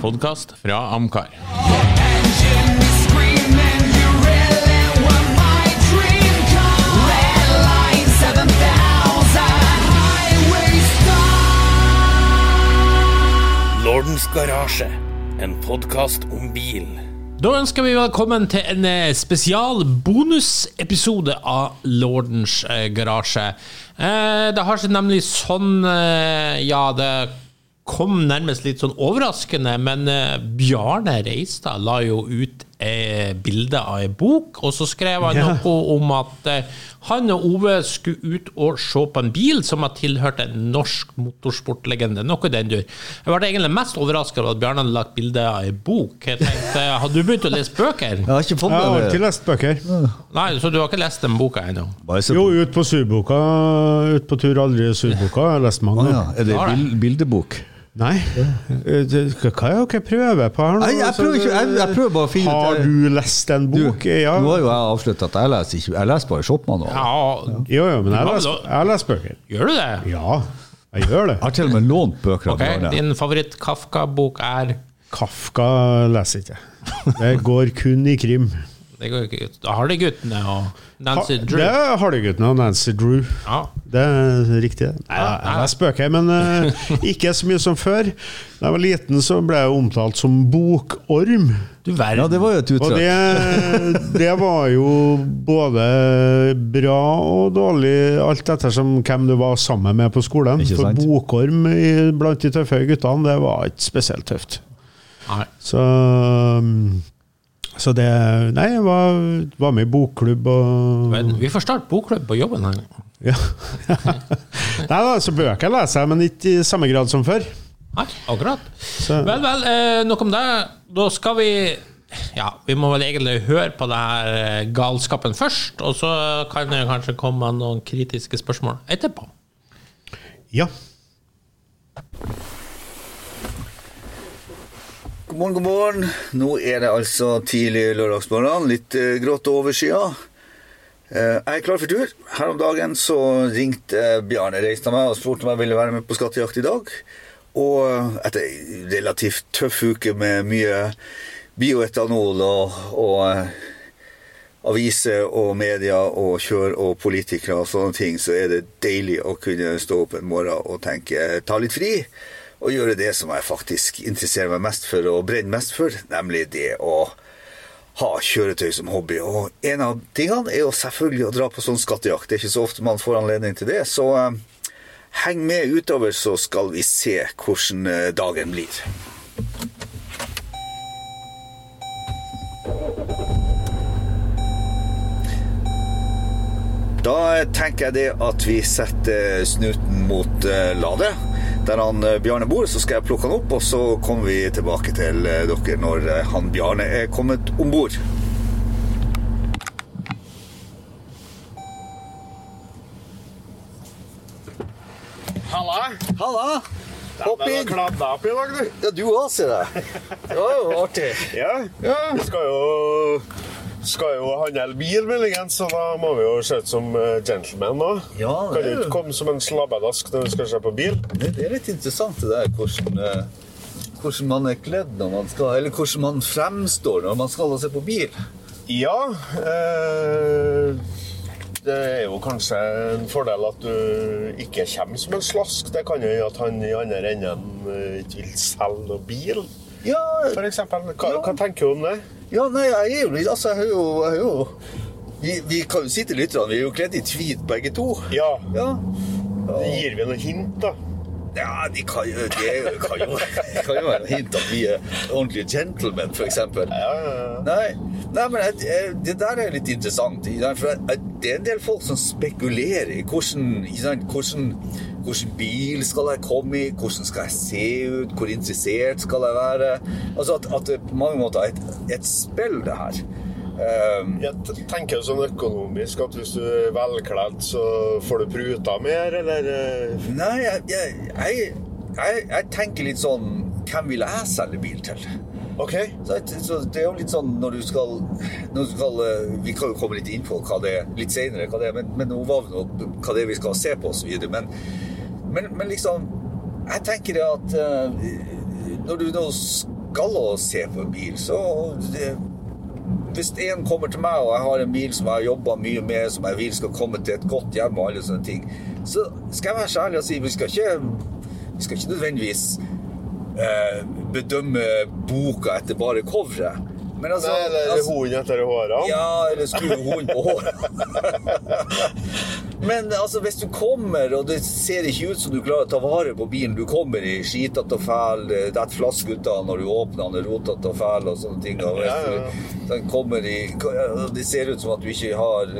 podkast fra Amcar. Lordens garasje, en podkast om bil. Da ønsker vi velkommen til en eh, spesial bonusepisode av Lordens eh, garasje. Eh, Det har seg nemlig sånn Ja, det kom nærmest litt sånn overraskende, men eh, Bjarne Reistad la jo ut eh, bilde av ei bok, og så skrev han yeah. noe om at eh, han og Ove skulle ut og se på en bil som har tilhørt en norsk motorsportlegende. Noe i den dur. Jeg ble egentlig mest overraska over at Bjarne hadde lagt bilde av ei bok. Jeg tenkte, Har du begynt å lese bøker? Jeg har ikke fått Jeg har det. lest bøker. Nei, Så du har ikke lest den boka ennå? Jo, ut på surboka. Ut på tur, aldri surboka. Jeg har lest mange. Ah, ja, er det bildebok? Nei. Eh, Hva er det dere prøver på her nå? Jeg prøver ikke- jeg- jeg prøver bare å finne ut- Har du lest en Du, bok? ja. Nå har jo jeg avsluttet at jeg leser ikke Jeg leser bare Shopman nå. Ja, Jo, jo, men jeg lest, jeg har bøker. gjør du det? Ja, jeg gjør det. Jeg har til og med lånt bøker Okay, Ok, Din favoritt-Kafka-bok er Kafka leser ikke. Det går kun i krim. Det går ikke ut. Hardy-guttene og Nancy Ha, Drew. det er guttene og Nancy Drew. Ja. Det er riktig. Nei, Ja, jeg spøker, men uh, ikke så mye som før. Da jeg var liten, så ble jeg omtalt som bokorm. Du verden. Ja, det var jo et Og det, det var jo både bra og dårlig, alt ettersom hvem du var sammen med på skolen. Ikke For bokorm i, blant de tøffe guttene, det var ikke spesielt tøft. Nei. Så, um, så det Nei, jeg var, var med i bokklubb og Men vi får starte bokklubb på jobben her. ja. Nei da, så bøker leser jeg, men ikke i samme grad som før. Nei, akkurat. Så- Vel, vel, eh, nok om det. Da skal vi Ja, vi må vel egentlig høre på det her eh, galskapen først, og så kan det kanskje komme noen kritiske spørsmål etterpå. Ja. God morgen, god morgen. Nå er det altså tidlig lørdagsmorgen, litt uh, grått over skya. Eh, jeg er klar for tur. Her om dagen så ringte eh, Bjarne Reistad meg og spurte om jeg ville være med på skattejakt i dag. Og eh, etter ei relativt tøff uke med mye bioetanol og, og eh, aviser og media og kjør og politikere og sånne ting, så er det deilig å kunne stå opp en morgen og tenke ta litt fri. Og gjøre det som jeg faktisk interesserer meg mest for og brenner mest for, nemlig det å ha kjøretøy som hobby. Og en av tingene er jo selvfølgelig å dra på sånn skattejakt. Det er ikke så ofte man får anledning til det. Så eh, heng med utover, så skal vi se hvordan eh, dagen blir. Da tenker jeg det at vi setter snuten mot eh, Lade, der han eh, Bjarne bor. Så skal jeg plukke han opp, og så kommer vi tilbake til eh, dere når eh, han Bjarne er kommet om bord. Halla! Halla! Hopp inn! Du kladda opp i dag, du. Ja, du òg, sier jeg. Det var jo artig. Ja. Vi skal jo, skal jo handle bil, muligens, så da må vi jo se ut som eh, gentlemen nå. Ja, Kan det jo er ikke jo- komme som en slabbedask når vi skal se på bil. Det det er litt interessant det der hvordan, eh, hvordan man er kledd når man skal Eller hvordan man fremstår når man skal se på bil. Ja, eh, det er jo kanskje en fordel at du ikke kommer som en slask. Det kan jo gjøre at han i andre enden eh, ikke vil selge noe bil, Ja, for eksempel. Hva, Ja. hva tenker du om det? ja nei, jeg er jo litt Altså, jeg har jo, vi, vi kan jo si til lytterne, vi er jo kledd i tweed begge to. Ja, Ja. gir vi noen hint, da? Ja, de kan jo, de kan jo, det kan jo være en hint at vi er ordentlige gentlemen, eksempel. Ja, ja. Nei, nei men jeg, det der er litt interessant. For jeg, det er en del folk som spekulerer i hvordan, hvordan, hvordan bil skal jeg komme i, hvordan skal jeg se ut, hvor interessert skal jeg være. Altså at, at det på mange måter er et, et spill, det her. Um, Jeg tenker sånn økonomisk at hvis du er velkledd, så får du pruta mer, eller eh, nei, jeg, jeg, jeg, jeg, tenker litt sånn Hvem vil jeg selge bil til? OK? Så, det er jo litt sånn når du skal, når du skal eh, Vi kan jo komme litt inn på hva det er litt senere, hva det er, men, men hva det er vi skal se på osv. Men, men, men liksom Jeg tenker det at eh, når du nå skal å se på en bil. Så det, hvis en kommer til meg, og jeg har en bil som jeg har jobba mye med, som jeg vil skal komme til et godt hjem, og alle sånne ting, så skal jeg være så ærlig og si vi skal ikke, vi skal ikke nødvendigvis eh, bedømme boka etter bare coveret. Men altså, Nei, eller altså hunden etter hårene. ja, eller skru hunden på håret. Men altså, hvis du kommer, og det ser ikke ut som du klarer å ta vare på bilen Du kommer i skitete og fæl, det detter flask ut av når du åpner den, er rotete og fæl og sånne ting. Og Ja, ja. den kommer i Det ser ut som at du ikke har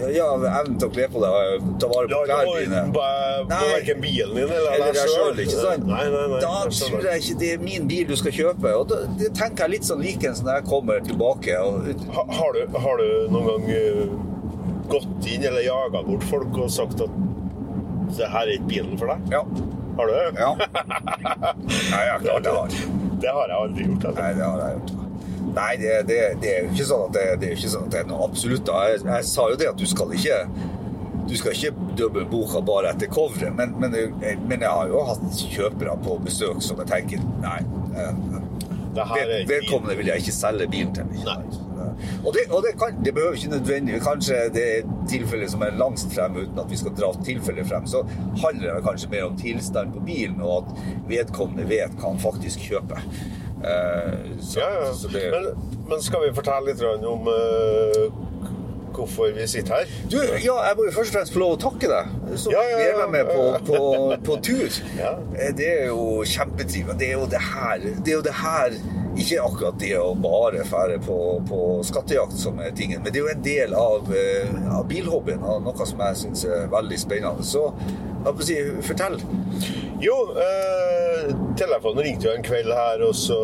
ja, evnen til å kle på deg, ta vare på klærne dine. på, på verken bilen din eller, Eller deg sjøl, ikke sant? Nei, nei, nei. da tror jeg ikke det er min bil du skal kjøpe. Og da, det tenker jeg litt sånn likens når jeg kommer tilbake. Og, Ha, har, du, har du noen gang eh, gått inn eller jaga bort folk og sagt at det her er ikke bilen for deg? ja. Har du det? Ja. Nei, ja, klart jeg har. Det har jeg aldri gjort. Altså. Nei, det har jeg gjort. Nei, det, det, det er jo ikke sånn at det, det er ikke sånn at det er noe absolutt. Jeg, jeg sa jo det at du skal ikke du skal ikke dømme boka bare etter coveret, men, men, men jeg har jo hatt kjøpere på besøk som jeg tenker Nei, eh, Det ved- vedkommende vil jeg ikke selge bilen til. Nei. Og, det, og det, kan, det behøver ikke nødvendig Kanskje det er tilfellet som er langst frem uten at vi skal dra tilfellet frem. Så handler det kanskje mer om tilstand på bilen, og at vedkommende vet hva han faktisk kjøper. Uh, så, Ja, ja. så det, Men, men skal vi fortelle litt om eh, hvorfor vi sitter her? Du, ja, jeg må jo først og fremst få lov å takke deg. Så Ja, ja, vi ja. er med på, på, på tur. Ja. Eh, Det er jo kjempetrivelig. Det er jo det her Det er jo det her Ikke akkurat det å bare fære på, på skattejakt som er tingen, men det er jo en del av, eh, av bilhobbyen, og noe som jeg syns er veldig spennende. Så får si, fortell. Jo, eh, telefonen ringte jo en kveld her, og så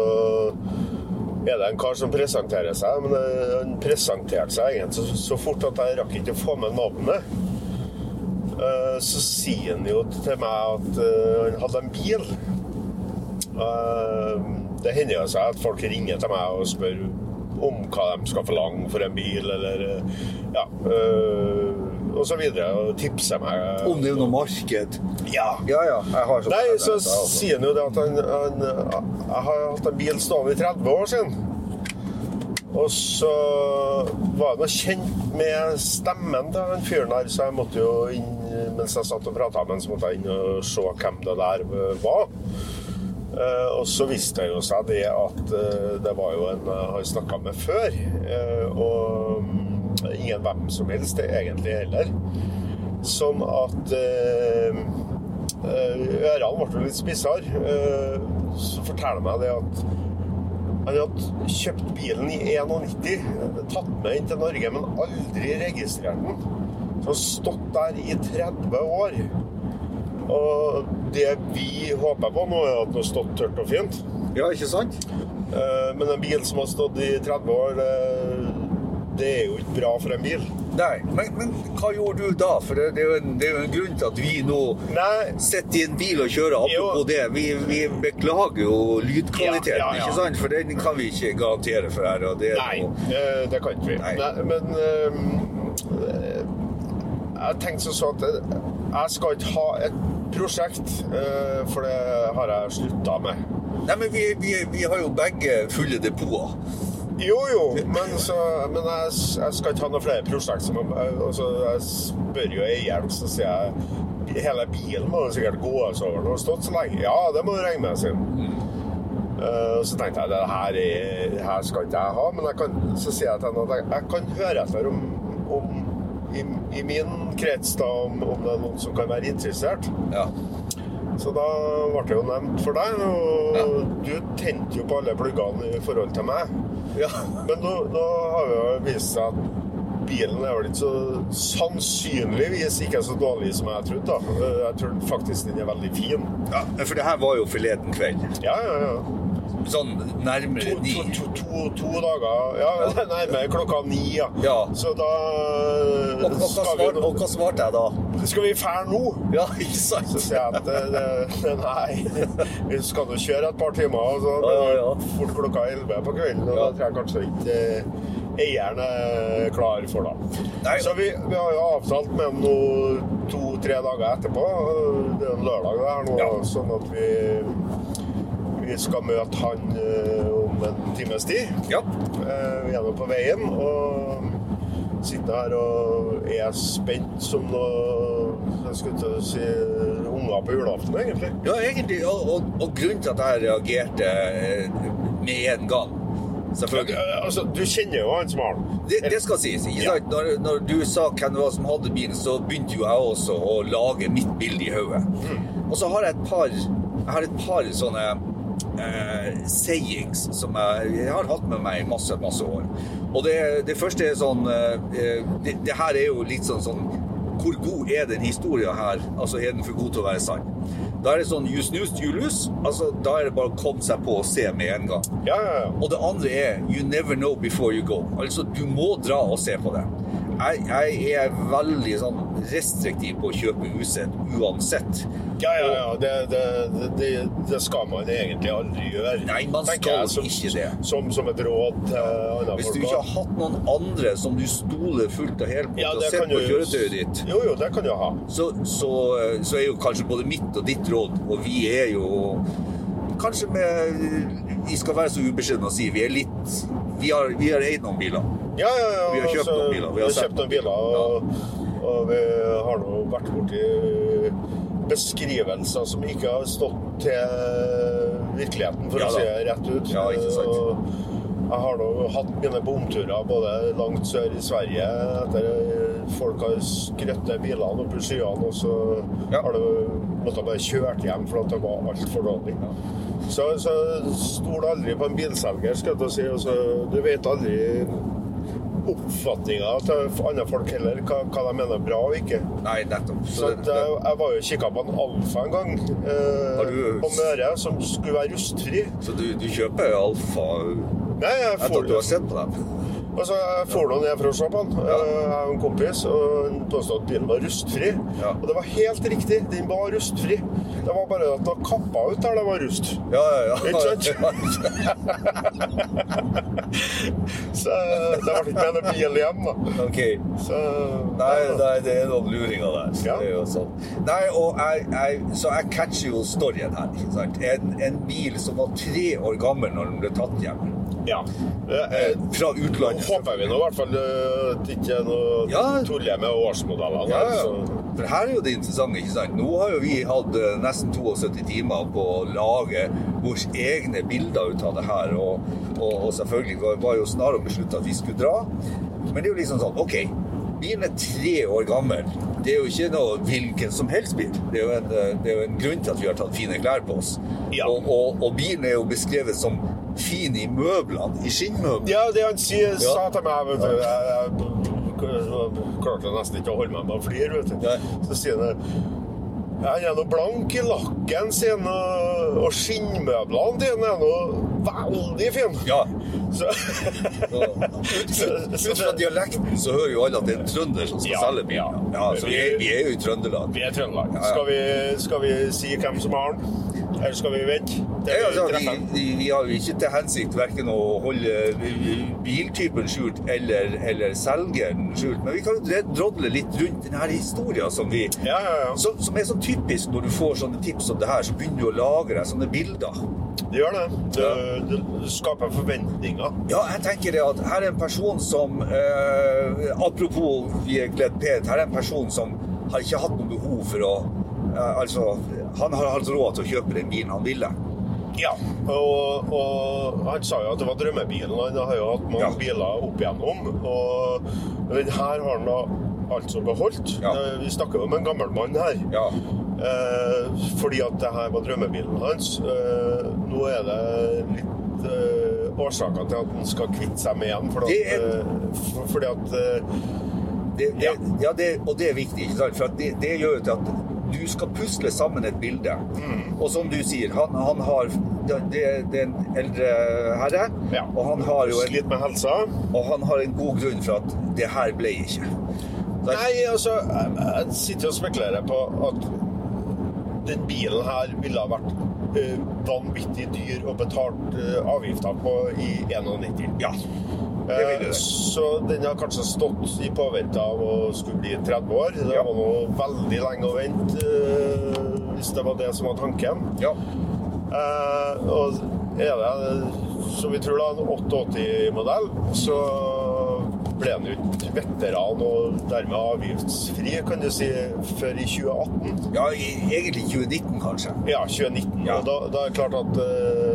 er det en kar som presenterer seg. Men eh, han presenterte seg egentlig så, så fort at jeg rakk ikke å få med navnet. Eh, så sier han jo til meg at eh, han hadde en bil. Det hender jo seg at folk ringer til meg og spør om hva de skal forlange for en bil, eller ja, eh, og så videre, og tipser meg. Om det er noe marked. Ja. Ja, ja. Sånn Nei, så sier han jo det at han, han Jeg har hatt en bil stående i 30 år siden. Og så var jeg nå kjent med stemmen til han fyren der, så jeg måtte jo inn Mens jeg satt og prata med han, så måtte jeg inn og se hvem det der var. Uh, og så viste det jo seg det at uh, det var jo en jeg har snakka med før. eh, og mm, ingen hvem som helst egentlig heller. Sånn at eh, eh, ørene ble litt spissere. Eh, så forteller meg det at han hadde kjøpt bilen i 91, tatt med inn til Norge, men aldri registrert den. Så har stått der i 30 år. Og det vi håper på nå, er at den har stått tørt og fint. Ja, ikke sant? Eh, Men en bil som har stått i 30 år, det, det er jo ikke bra for en bil. Nei, men, men hva gjorde du da? For det, det, er en, det er jo en grunn til at vi nå Nei, sitter i en bil og kjører. Apropos Jo. det, vi, vi beklager jo lydkvaliteten, Ja, ja, ja. ikke sant? For den kan vi ikke garantere for her. Det Nei, noe- det kan ikke vi. Nei. Nei, men øh, jeg tenkte sånn at eh, jeg skal ikke ha et prosjekt, øh, for det har jeg slutta med. Nei, men vi, vi, vi har jo begge fulle depoter. Jo, jo, men, så, men jeg, jeg skal ikke ha noen flere prosjekt. Som, jeg, altså, jeg spør jo eieren, så sier jeg Hele bilen må jo sikkert gås over. Den har stått så lenge. Ja, det må du regne med, sier han. Uh, så tenkte jeg det her, er, det her skal ikke jeg ha, men jeg kan, så sier jeg til henne at jeg, jeg kan høre etter om, om i, i min krets da, om, om det er noen som kan være interessert. Ja. Så da ble det jo nevnt for deg, og du tente jo på alle pluggene i forhold til meg. Ja. Men nå, nå har det jo vist seg at bilen er vel ikke så sannsynligvis ikke så dårlig som jeg trodde. da. Jeg tror faktisk den er veldig fin. ja. For det her var jo forleden kveld. Ja, ja, ja. Sånn nærmere To, ni. to, to, to, dager Ja, nærmere klokka ni, ja. Ja. Så da Og, og, hva svarte, og hva svarte jeg da? skal vi fære nå? Ja, ikke sant? Så sier jeg at det, det, nei, vi skal nå kjøre et par timer. Og så Ja, ja, ja. fort klokka 11 på kvelden. Og da tror jeg kanskje ikke eh, eieren er klar for det. Nei. Så vi, vi har jo avtalt med ham nå to-tre dager etterpå. Det er en lørdag det her nå, Ja. sånn at vi vi skal møte han eh, om en times tid. Ja. Eh, Vi er nå på veien og sitter her og er spent som noe Jeg skulle til å si unger på julaften, egentlig. Ja, egentlig. Og, og, og grunnen til at jeg reagerte eh, med en gang Selvfølgelig. Altså, du kjenner jo han som har den. Det, det skal sies. ikke Ja. Når, når du sa hvem det var som hadde bilen, så begynte jo jeg også å lage mitt bilde i hodet. Mm. Og så har jeg et par, jeg har et par sånne eh, sayings som jeg, jeg har hatt med meg i masse, masse år. Og det, det første er sånn eh, det, det her er jo litt sånn, sånn Hvor god er den historien her? Altså, er den for god til å være sann? Da er det sånn you snooze, you lose. Altså, da er det bare å komme seg på og se med en gang. Ja, ja, ja. Og det andre er You never know before you go. Altså, du må dra og se på det. Jeg, jeg er veldig sånn restriktiv på å kjøpe usett uansett. Ja, ja, ja. Det, det, det, det skal man egentlig aldri gjøre. Nei, man skal jeg, ikke det. Som, som et råd til andre Hvis du ikke har hatt noen andre som du stoler fullt og helt på ja, og kan på kjøretøyet ditt, Jo, jo, det kan du ha. så, så, så er jo kanskje både mitt og ditt råd, og vi er jo Kanskje med Vi skal være så ubeskjedne og si vi er litt Vi har, vi har eid noen biler. Ja, ja, ja. Vi har kjøpt altså, noen biler, vi Vi har har kjøpt noen biler, og, og vi har nå vært borti beskrivelser som ikke har stått til virkeligheten, for Ja å si det rett ut. Ja, ikke sant. Jeg har nå hatt mine bomturer både langt sør i Sverige etter folk har skrøtt bilene opp i skyene, og så Ja. har du måttet bare kjørt hjem for at det var altfor dårlig. Så, så stol aldri på en bilselger, skal jeg si. Altså, du vet aldri oppfatninga til andre folk heller, hva, hva de mener bra og ikke. Nei, nettopp. Så det- det, jeg, jeg var jo kikka på en Alfa en gang, eh, du- på Møre, som skulle være rustfri. Så du, du kjøper Alfa Nei, jeg etter at du har sett på dem? Altså, jeg får noen ned fra å se på den. Jeg har en kompis, og han påstod at bilen var rustfri. Ja. Og det var helt riktig, den var rustfri. Det var bare at det kappa ut der det var rust. Ja, ja, ja. Så det ble ikke med bil hjem, da. ok. Så, Nei, nei, det er noen luringer der. Så Ja. sånn. Nei, jeg, jeg, så jeg catcher jo storyen her. ikke sant? En, en bil som var tre år gammel når den ble tatt hjem. Ja. Eh, Eh, Fra utlandet. Håper vi nå i hvert fall eh, at det ikke er noe Ja. tuller med årsmodellene. Ja, ja. For her er jo det interessante. ikke sant? Nå har jo vi hatt nesten 72 timer på å lage våre egne bilder ut av det her. Og, og, og selvfølgelig var, var jo snarere besluttet at vi skulle dra. Men det er jo liksom sånn OK. Bilen er tre år gammel. Det er jo ikke noe hvilken som helst bil. Det er en, det er jo en grunn til at vi har tatt fine klær på oss. Ja. Og, og, og bilen er jo beskrevet som fin i møblene. I skinnmøblene. Ja, det han sier, Ja. sa til meg vet du, jeg, jeg, klarte nesten ikke å holde meg med å flire. vet du. Så sier han han er noe blank i lakken sin, og, og skinnmøblene dine er noe veldig fine. Ja. Så, Så, fra dialekten så hører jo alle at det er en trønder som skal Ja, selge bilen. ja. Så vi er, vi er jo i Trøndelag. vi er Trøndelag. Skal, vi, skal vi si hvem som har den? Eller skal vi vente? Ja, vi altså, vi, vi, vi har jo ikke til hensikt hverken å holde biltypen skjult eller, eller selgeren skjult, men vi kan jo drodle litt rundt denne historien som, vi, Ja, ja, som, som er så typisk når du får sånne tips som det her, så begynner du å lage deg sånne bilder. Det gjør det. Det, det skaper forventninger. Ja, jeg tenker det at her er en person som eh, Apropos vi er kledd pent, her er en person som har ikke hatt noe behov for å eh, Altså, han har hatt råd til å kjøpe den bilen han ville. Ja, og, og han sa jo at det var drømmebilen. Han har jo hatt mange Ja. biler opp igjennom, og den her har han da altså beholdt. Ja. Det- Vi snakker om en gammel mann her. Ja. Eh, fordi at det her var drømmebilen hans. Eh, nå er det litt eh, årsaker til at han skal kvitte seg med den. Fordi at, er- eh, fordi at eh, Det, det, Ja. ja, det, og det er viktig, ikke sant? For det, det gjør jo til at du skal pusle sammen et bilde. Mm. Og som du sier, han, han har det, det er en eldre herre, ja, og han har jo Slitt med helsa. og han har en god grunn for at det her ble ikke. Der. Nei, altså, jeg, sitter og spekulerer på at den bilen her ville ha vært eh, vanvittig dyr og betalt eh, avgifter på i 91. Ja, Eh, så den har kanskje stått i påvente av å skulle bli 30 år. Det var noe veldig lenge å vente, eh, hvis det var det som var tanken. Ja. Eh, og er det, som vi tror, da, en 88-modell, så ble han jo ikke veteran og dermed avgiftsfri, kan du si, før i 2018. Ja, egentlig 2019, kanskje. Ja, 2019. Ja. Og da, da er det klart at eh,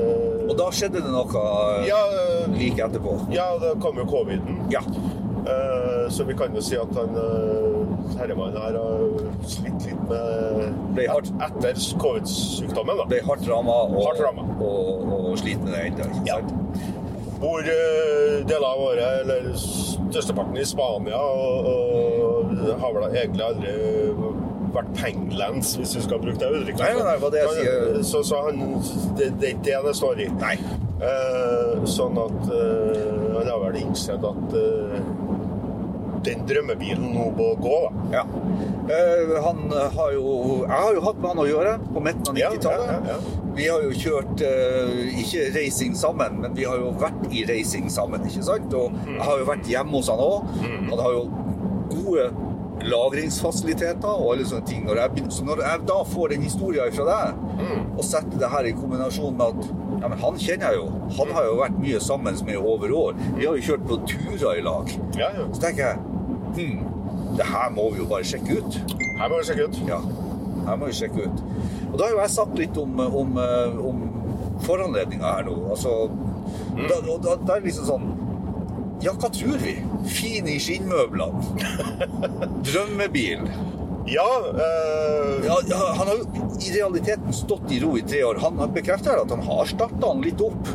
Og da skjedde det noe eh, ja, eh, like etterpå. ja, da kom jo coviden. Ja. Uh, så vi kan jo si at han uh, herremannen her har slitt litt med hardt- Etter covid-sykdommen, da. Ble hardt ramma og, Hardt rammet. og, og sliten med det ennå. ikke Ja. Bor uh, deler av året, eller størsteparten, i Spania, og, og har vel egentlig aldri vært pengelens, hvis vi skal bruke det uttrykket. Nei, nei, det jeg sier. Så, så han, det, det er ikke det det står i. Nei. Eh, sånn at eh, han har vel innsett at eh, den drømmebilen nå må gå, da. Ja. Eh, han har jo Jeg har jo hatt med han å gjøre på midten av 90-tallet. ja, ja. Vi har jo kjørt eh, ikke racing sammen, men vi har jo vært i racing sammen, ikke sant? Og Mm. jeg har jo vært hjemme hos han òg. Han har jo gode lagringsfasiliteter og alle sånne ting. Når jeg, så når jeg da får den historien fra deg, Mm. og setter det her i kombinasjon med at ja, men han kjenner jeg jo. Han har jo vært mye sammen med over år. Vi har jo kjørt på turer i lag. Ja, ja. Så tenker jeg hm, det her må vi jo bare sjekke ut. Her må vi sjekke ut. Ja, her må vi sjekke ut. Og da har jo jeg sagt litt om, om, eh, om foranledninga her nå. Altså, da, da, da er det liksom sånn Ja, hva tror vi? Fin i skinnmøblene. Drømmebil. Ja, øh... Ja, han har jo i realiteten stått i ro i tre år. Han har bekrefter at han har starta han litt opp.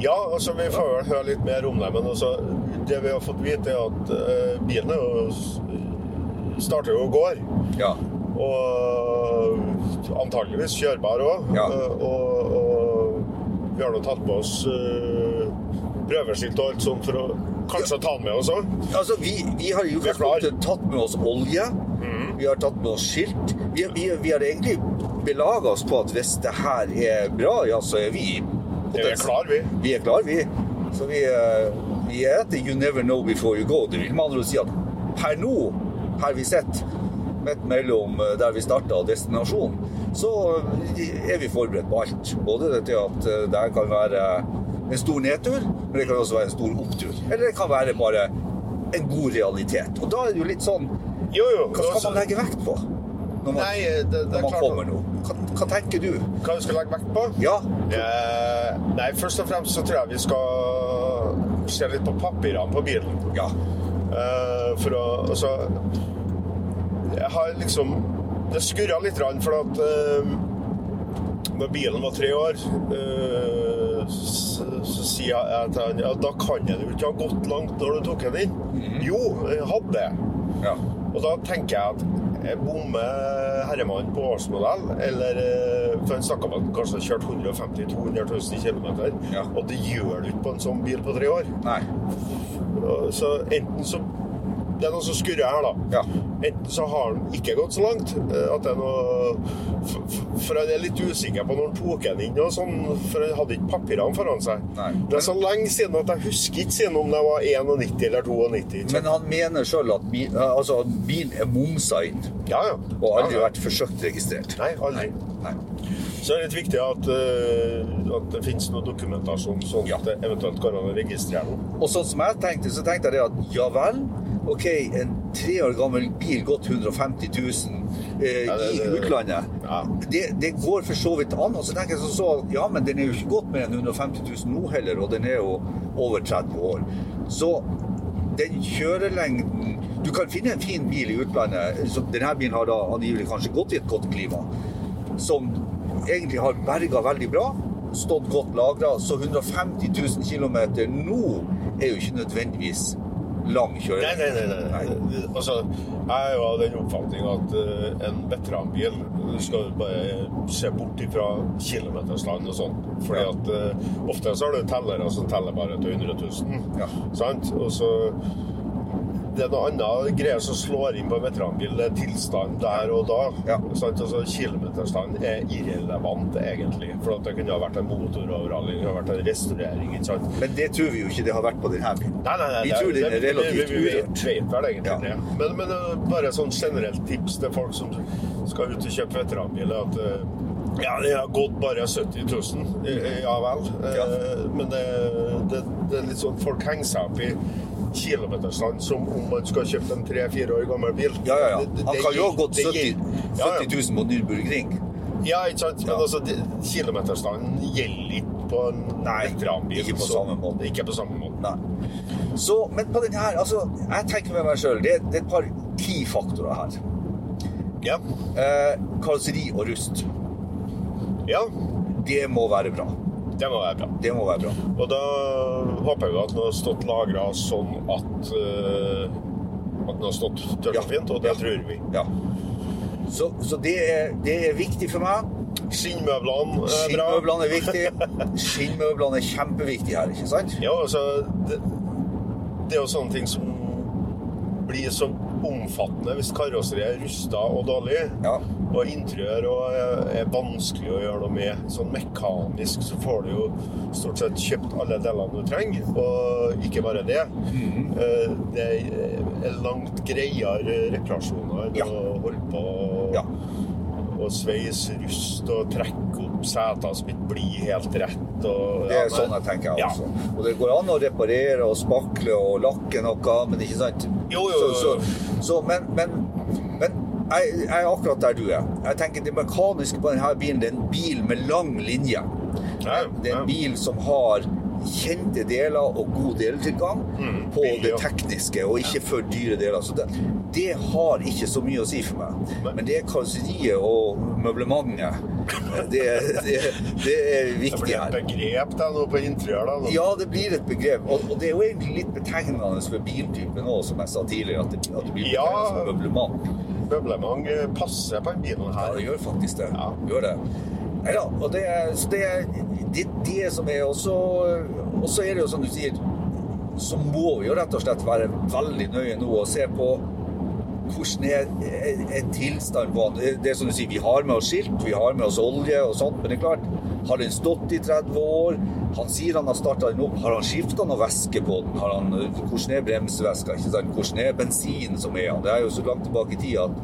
ja altså, vi får vel høre litt mer om det, men altså, det vi har fått vite, er at øh, bilen jo starter jo og går. Ja. Og antageligvis kjørbar òg. Ja. Og, og vi har nå tatt med oss øh, prøveskilt og alt sånt for å kanskje ta den med oss òg. Altså, vi, vi har jo Vi tatt med oss olje. Vi har tatt med oss skilt. Vi, vi, vi har egentlig belaga oss på at hvis det her er bra, ja, så er vi Vi er klar, vi. Vi er klar, vi. Så vi, eh, vi er etter you never know before you go. Det vil med andre å si at per nå, her vi sitter, midt mellom eh, der vi starta og destinasjonen, så er vi forberedt på alt. Både det til at eh, det kan være en stor nedtur, men det kan også være en stor opptur. Eller det kan være bare en god realitet. Og da er det jo litt sånn Jo, jo. Hva skal også... man legge vekt på når man, Nei, det, det når man kommer nå? Hva, hva tenker du? Hva vi skal legge vekt på? Ja, Eh, nei, først og fremst så tror jeg vi skal se litt på papirene på bilen. ja, Eh, for å Altså Jeg har liksom Det skurra litt, for at eh, når bilen var tre år, eh, så, så sier jeg til han ja, da kan jeg jo ikke ha gått langt når du tok den inn. Jo, jeg hadde det. ja. Og da tenker jeg at jeg bommer herremannen på årsmodell, eller eh, For han snakka om at han kanskje har kjørt 150 000-200 000 km, Ja. og det gjør du ikke på en sånn bil på tre år. Nei. Så enten så Det er noe som skurrer her, da. Ja. Enten så har han ikke gått så langt eh, at det er noe For, jeg er litt usikker på når han tok den inn, og sånn, for han hadde ikke papirene foran seg. Nei. Det er så lenge siden at jeg husker ikke siden om det var 91 eller 92. Men han mener sjøl at bil, altså, at bilen er momsa inn ja, ja. og aldri vært forsøkt registrert. Nei, aldri. Nei. Så er det litt viktig at, uh, at det finnes noe dokumentasjon, sånn at det eventuelt går an å registrere den. Og sånn som jeg tenkte, så tenkte jeg det at ja vel, ok, en tre år gammel bil gått 150 000 eh, Ja, det- i utlandet. Ja. Det, det går for så vidt an. Og så tenker jeg så, så ja, men den er jo ikke gått mer enn 150 000 nå heller, og den er jo over 30 år. Så den kjørelengden Du kan finne en fin bil i utlandet. Så denne bilen har da angivelig kanskje gått i et godt klima. Som egentlig har berga veldig bra. Stått godt lagra. Så 150 000 km nå er jo ikke nødvendigvis lang Nei, nei, nei. nei. nei. Altså, jeg er jo av den oppfatning at uh, en veteranbil du skal bare se bort ifra kilometerstand og sånn. Fordi Ja. at uh, ofte så har du tellere som teller bare til 100 000. Ja. Sant? Og så det er noe annet greier som slår inn på veteranbil. Er tilstand der og da. Ja. Sant? Altså, kilometerstand er irrelevant, egentlig. For det kunne ha vært en motoroverhaling, det kunne ha vært en restaurering. ikke sant? Men det tror vi jo ikke det har vært på denne bilen. Nei, nei, nei. Vi tror den er relativt vi, vi, vet, vel egentlig Ja. det. Men, men uh, bare sånn generelt tips til folk som skal ut og kjøpe veteranbil, er at uh, Ja, det har gått bare 70 000. Eh, Ja vel. Eh, Ja. Men det, det, det er litt sånn folk henger seg opp i kilometerstand som om man skal kjøpe en tre-fire år gammel bil. Ja, ja, ja. Han kan jo ha gått det 70, gir- ja, ja. 70 000 på Nürburgring. Ja, ikke sant? Men altså, kilometerstanden gjelder ikke på en veteranbil. ikke på samme måte. Ikke på samme måte. Nei. Så, men på den her, altså, jeg tenker med meg sjøl, det, det er et par ti faktorer her. Ja. Eh, karosseri og rust. ja, Det må være bra. Det må være bra. Det må være bra. Og da håper jeg jo at den har stått lagra sånn at uh, at den har stått tørt og fint, og det tror vi. Ja. Så, så det, er, det er viktig for meg. Skinnmøblene er bra. Skinnmøblene er viktig. Skinnmøblene er kjempeviktige her, ikke sant? Ja, altså det, det er jo sånne ting som blir så omfattende hvis karosseriet er rusta og dårlig. Ja. Og interiør og er, er vanskelig å gjøre noe med. Sånn mekanisk så får du jo stort sett kjøpt alle delene du trenger, og ikke bare det. Eh, Det er langt greiere reparasjoner enn Ja. å holde på Ja. og sveise rust og trekke opp seter som ikke blir helt rett. Og, Det er sånn jeg tenker jeg Ja. også. Og det går an å reparere og spakle og lakke noe, men ikke sant? Jo, jo, jo, Så, så, så, men, men jeg, jeg er akkurat der du er. Jeg tenker Det mekaniske på denne bilen det er en bil med lang linje. Ja, Det er en bil som har kjente deler og god deltilgang Mm, på det tekniske, og ikke for dyre deler. Så det, det har ikke så mye å si for meg. Men det er karosseriet og møblementet. Det, det, det er Det blir et begrep da, nå på interiør. da. nå. Ja, det blir et begrep. Og, og det er jo egentlig litt betegnende for biltypen òg, som jeg sa tidligere, at det, at det blir Ja. betegnende som møblement. Møblement passer på denne bilen Ja, det gjør faktisk det. Ja. Gjør det. Ja, og det, det det, det som er også Og så er det jo som du sier, så må vi jo rett og slett være veldig nøye nå og se på hvordan er, er, tilstand tilstanden på den. Det, er som du sier, vi har med oss skilt, vi har med oss olje og sånt, men det er klart, har den stått i 30 år? Han sier han har starta den opp. Har han skifta noe væske på den? Har han, hvordan er bremsevæska? Hvordan er bensinen som er han? Det er jo så langt tilbake i tid at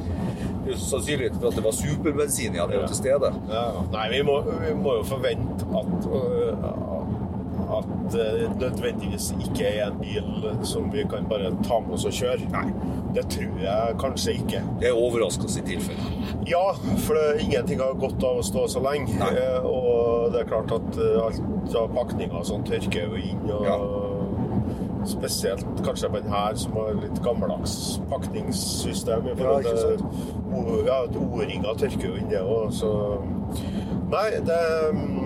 det er jo sannsynlig for at det var superbensin i han er jo til stede. Ja. Nei, vi må, vi må jo forvente at øh, at det nødvendigvis ikke er en bil som vi kan bare ta med oss og kjøre. Nei, Det tror jeg kanskje ikke. Det er overraskelse i tilfelle. Ja, for det, ingenting har godt av å stå så lenge. Nei. Eh, og det er klart at eh, alt av pakninger og sånn tørker jo inn. Og Ja. Spesielt kanskje på den her som har litt gammeldags pakningssystem. Ja, ikke sant? ja, O-ringer tørker jo inn det òg, så Nei, det mm,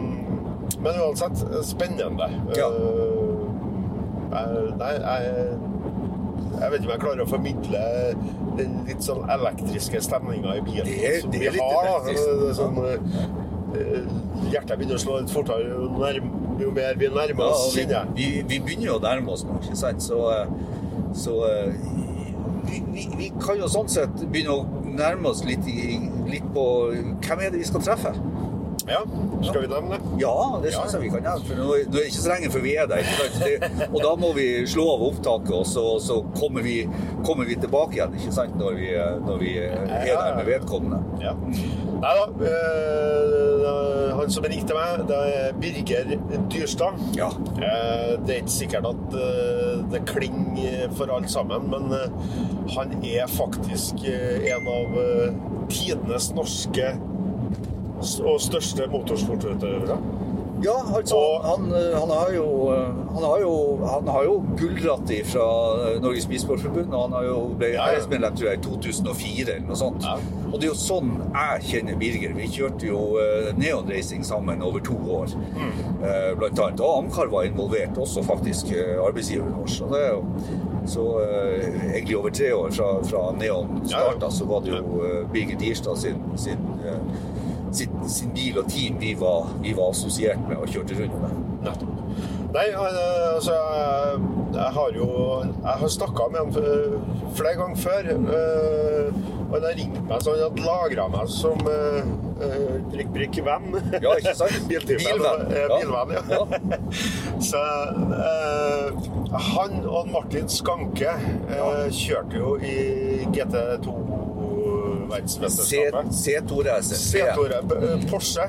Men uansett, spennende. Ja. Eh, jeg- nei, jeg jeg vet ikke om jeg klarer å formidle den litt sånn elektriske stemninga i bilen Det er- som vi har. da. sånn, eh, hjertet begynner å slå litt fortere jo, nærm, jo mer vi nærmer oss, ja, vi, kjenner jeg. vi, vi begynner jo å nærme oss nå, ikke sant? Så, eh, så eh, vi, vi, vi kan jo sånn sett begynne å nærme oss litt, litt på Hvem er det vi skal treffe? Ja, skal vi nevne det? Ja, det syns jeg vi kan gjøre. For nå, nå er det ikke så lenge før vi er der. Det, og da må vi slå av opptaket, og så, så kommer, vi, kommer vi tilbake igjen ikke sant? Når, vi, når vi er der med vedkommende. Ja. Nei da. Øh, han som ringte meg, det er Birger Dyrstad. Ja. Eh, det er ikke sikkert at eh, det klinger for alle sammen, men eh, han er faktisk eh, en av eh, tidenes norske og største motorsportutøvere. Ja, altså, Og- han, eh, han har jo Han har jo, han har jo gullratt fra Norges Bilsportforbund, og han har jo ble Ja, ja. æresmedlem tror jeg, i 2004 eller noe sånt. Ja. Og det er jo sånn jeg kjenner Birger. Vi kjørte jo eh, Neon Racing sammen over to år, Mm. eh, blant annet. Og Amcar var involvert, også faktisk eh, arbeidsgiveren vår. Så det er jo så eh, egentlig over tre år fra, fra Neon starta, så var det jo eh, Birger Dierstad sin, sin, eh, sin, sin bil og team vi var, vi var assosiert med og kjørte rundt med. Nettopp. Nei, eh, altså jeg, har jo Jeg har snakka med ham eh, flere ganger før. eh, Og han har ringt meg, så han hadde lagra meg som prikk, prikk, venn. Ja, ikke sant? Bilvenn. eh, Ja. Bilvenn, ja. Så han og Martin Skanke kjørte jo i GT2 verdensmesterskapet. C2-racer. C2 eh, Porsche.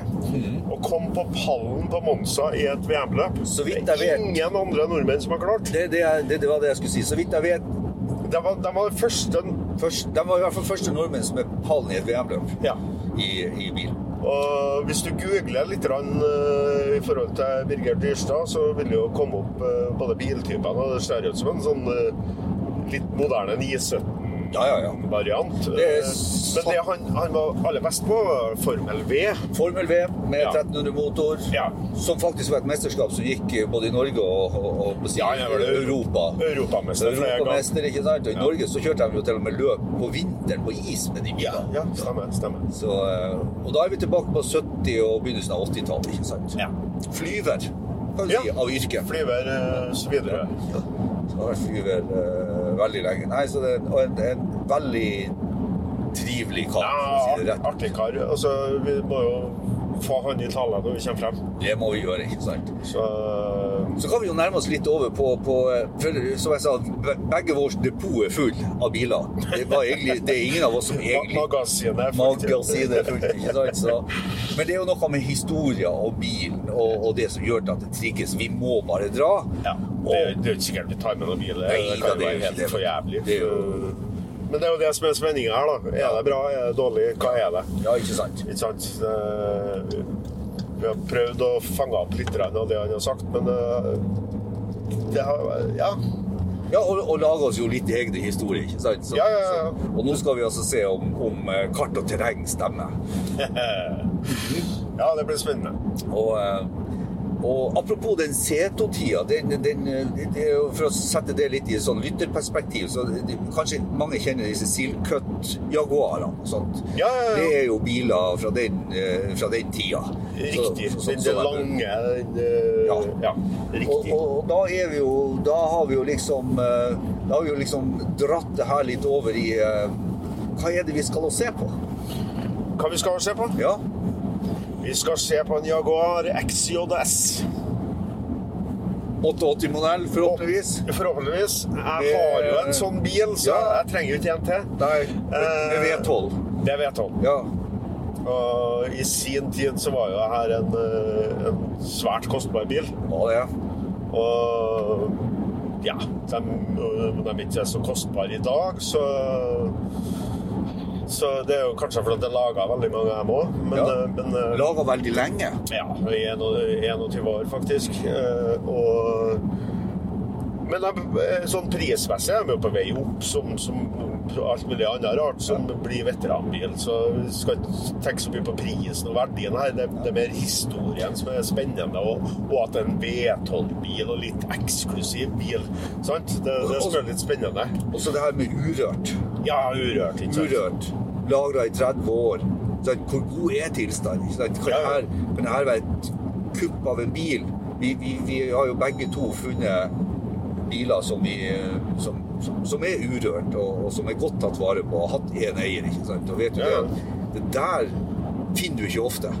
Og kom på pallen på Monza i et VM-løp. Så vidt Det er vet. ingen andre nordmenn som har klart. Det, det, det, det var det jeg skulle si. Så vidt jeg vet, De var, de var første første, de var i hvert fall første nordmenn som er pallen i et VM-løp Ja. i, i bil. Og hvis du googler litt eh, i forhold til Birger Dyrstad, så vil det jo komme opp uh, både biltypene og det ser ut som en sånn uh, litt moderne 917-variant. Ja, ja, ja. Det er Men det han, han var aller best på, var Formel V. Formel V med Ja. 1300 motor, Ja. som faktisk var et mesterskap som gikk både i Norge og, og, og Ja, ja, Europa. Europamester. Europamester, ikke sant? Og i. Norge så kjørte de jo til og med løp på vinteren på is med de Ja, bilene. ja, stemmer. stemmer. Så, eh, og da er vi tilbake på 70- og begynnelsen av 80-tallet, ikke sant? Ja. Flyver, kan du si, av yrke. Flyver eh, så videre. Så har vært flyver eh, veldig lenge. Nei, så det er en, og en, en veldig trivelig kar, Ja, si artig kar. Altså, vi må jo få han i tale når vi kommer frem. Det må vi gjøre, ikke sant? Så Så kan vi jo nærme oss litt over på, på for, Som jeg sa, begge vårt depot er full av biler. Det, var egentlig, det er ingen av oss som egentlig magasinet er fullt. Magasinet er fullt, ikke sant? Så, men det er jo noe med historien og bilen og, og det som gjør at det trikkes. Vi må bare dra. Ja, det, er- det jo ikke sikkert vi tar med noen bil. Det, Nei, det kan er være helt for jævlig. Det er jo- Men det er jo det som er spenninga her, da. Er det bra, er det dårlig? Hva er det? Ja, ikke sant? Ikke sant? Vi har prøvd å fange opp litt av det han har sagt, men eh, det har Ja. Ja, og, og lage oss jo litt egne historier, ikke sant? Så, Ja, ja, ja. Så, og nå skal vi altså se om, om eh, kart og terreng stemmer. ja, det blir spennende. Og, eh, og apropos den C2-tida, den, den, det er jo for å sette det litt i et sånn lytterperspektiv, så det, kanskje mange kjenner disse Silcut-jaguarene og sånt. Ja, ja, ja. Det er jo biler fra den, eh, fra den tida. Riktig. Så- så- Den så- lange den, eh, Ja. ja. Og, Riktig. og, og da er vi jo Da har vi jo liksom eh, Da har vi jo liksom dratt det her litt over i Hva er det vi skal se på? Hva vi skal se på? Ja, Vi skal se på en Jaguar XJS. 88-modell, forhåpentligvis. Forhåpentligvis. Jeg har jo en sånn bil, så Ja. jeg trenger jo ikke en til. Nei, det Eh, V12. Det er V12. Ja. Og i sin tid så var jo det her en, eh, en svært kostbar bil. Ja, det er. Og ja, de, de er ikke så kostbare i dag, så Så det er jo kanskje fordi det er laga veldig mange av dem òg, men, Ja. eh, men eh, Laga veldig lenge. Ja, i 21 år, faktisk. Eh, Og men de, eh, sånn prismessig er de jo på vei opp, som, som alt mulig annet rart som blir veteranbil. Så vi skal ikke tenke så mye på prisen og verdien her. Det, det er mer historien som er spennende, og, og at det er en V12-bil og litt eksklusiv bil. Sant? Det, det er selvfølgelig litt spennende. Og så det her med urørt. Ja, urørt, ikke sant? Urørt. Lagra i 30 år. Så hvor god er tilstanden? Kan Ja, her, kan det her være et kupp av en bil? Vi, vi, vi har jo begge to funnet biler som, vi, som, som, som er urørt, og, og som er godt tatt vare på, og hatt én eier. ikke sant? Og vet du Ja, det, det der finner du ikke ofte.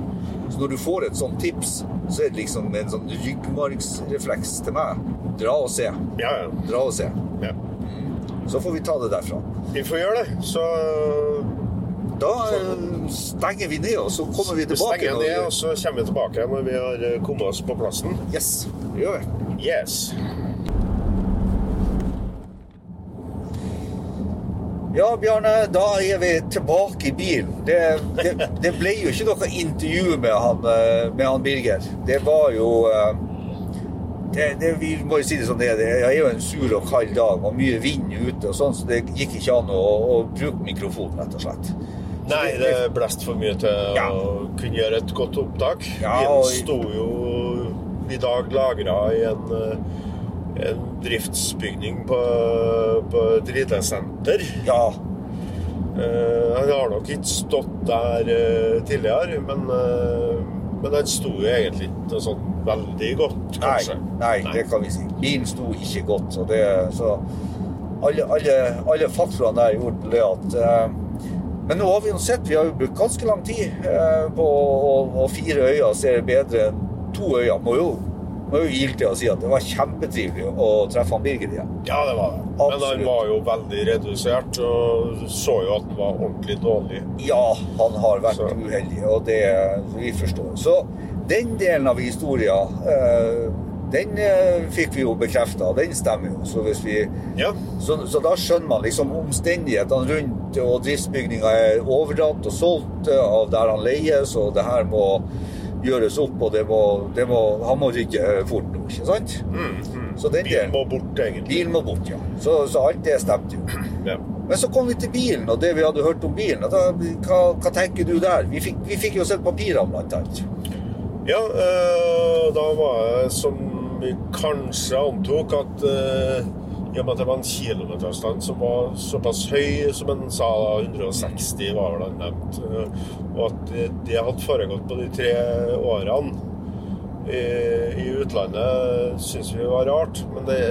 Så når du får et sånt tips, så er det liksom en sånn ryggmargsrefleks til meg. Dra og se. Ja, ja. Dra og se. ja. Så får vi ta det derfra. Vi får gjøre det. Så Da eh, stenger vi ned, og så kommer vi tilbake. stenger ned, og så kommer vi tilbake når vi har eh, kommet oss på plassen. Yes, det gjør vi. Yes. Ja, Bjarne, da er vi tilbake i bilen. Det, det, det ble jo ikke noe intervju med han, eh, med han Birger. Det var jo eh, det, Vi må jo si det som det er. Det er jo en sur og kald dag og mye vind ute, og sånn, så det gikk ikke an å, å bruke mikrofonen, rett og slett. Nei, det blåste for mye til Ja. å kunne gjøre et godt opptak. Ja, Bilen sto jo i dag lagra i en, eh, en driftsbygning på, på et ridesenter. Ja, Eh, han har nok ikke stått der eh, tidligere, men, eh, men den sto jo egentlig ikke sånn veldig godt, Nei, kanskje. nei, det kan vi si. Bilen sto ikke godt. Så det, så alle, alle, alle faktorene der gjorde det at eh, Men nå har vi jo sett, vi har jo brukt ganske lang tid eh, på og fire øyer ser bedre enn to øyer. Må jo må jo giltig å si at det var kjempetrivelig å treffe han Birger igjen. Ja, det var det. Men han var jo veldig redusert, og så jo at han var ordentlig dårlig. Ja, han har vært Så. uheldig, og det vi forstår. Så den delen av historien, eh, den eh, fikk vi jo bekrefta, den stemmer jo. Så, vi, Ja. så, så da skjønner man liksom omstendighetene rundt, og driftsbygninga er overdratt og solgt eh, av der han leies, og det her må gjøres opp, og det må, det må, han må rydde fort nå, ikke sant? Så den Bilen må bort, egentlig. Bilen må bort, ja. Så, så alt det stemte jo. Ja. Men så kom vi til bilen, og det vi hadde hørt om bilen. Da, hva, hva tenker du der? Vi fikk, vi fikk jo sett papirene, blant annet. Ja, øh, da var det som vi kanskje antok at eh, i og med at det var en kilometeravstand som var såpass høy, som en sa, da, 160 var vel han nevnt, eh, og at det, hadde foregått på de tre årene i, i utlandet, syns vi var rart. Men det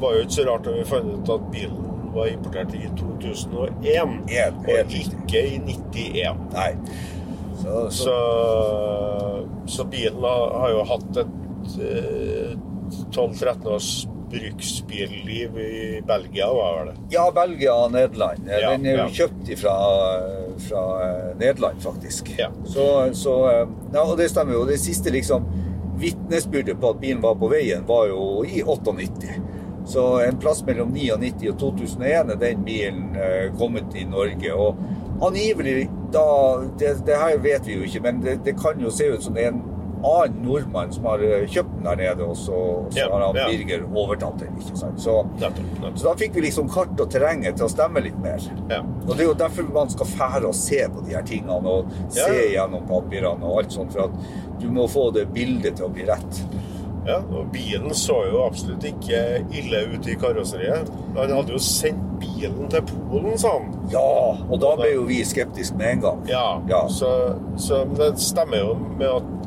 var jo ikke så rart da vi fant ut at bilen var importert i 2001, En, helt og ikke i 91. Nei. Så, så, Så, så bilen har, har jo hatt et eh, 12-13 års bruksbilliv i Belgia, var det? ja, Belgia og Nederland. Ja, Den er jo ja. kjøpt fra, fra eh, Nederland, faktisk. Ja. Så, så eh, ja, Og det stemmer jo. Det siste liksom vitnesbyrdet på at bilen var på veien, var jo i 98. Så en plass mellom 99 og 2001 er den bilen eh, kommet i Norge. Og angivelig da det, det her vet vi jo ikke, men det, det kan jo se ut som det er en annen nordmann som har eh, kjøpt den der nede, og så, og så Ja, har han ja. Birger overtatt den. ikke sant? Så, så da fikk vi liksom kart og terrenget til å stemme litt mer. Ja. Og det er jo derfor man skal fære og se på de her tingene, og se gjennom papirene og alt sånt, for at du må få det bildet til å bli rett. ja, og bilen så jo absolutt ikke ille ut i karosseriet. Han hadde jo sendt bilen til Polen, sa han. Ja, og da ble jo vi skeptiske med en gang. Ja, Ja. Så, så det stemmer jo med at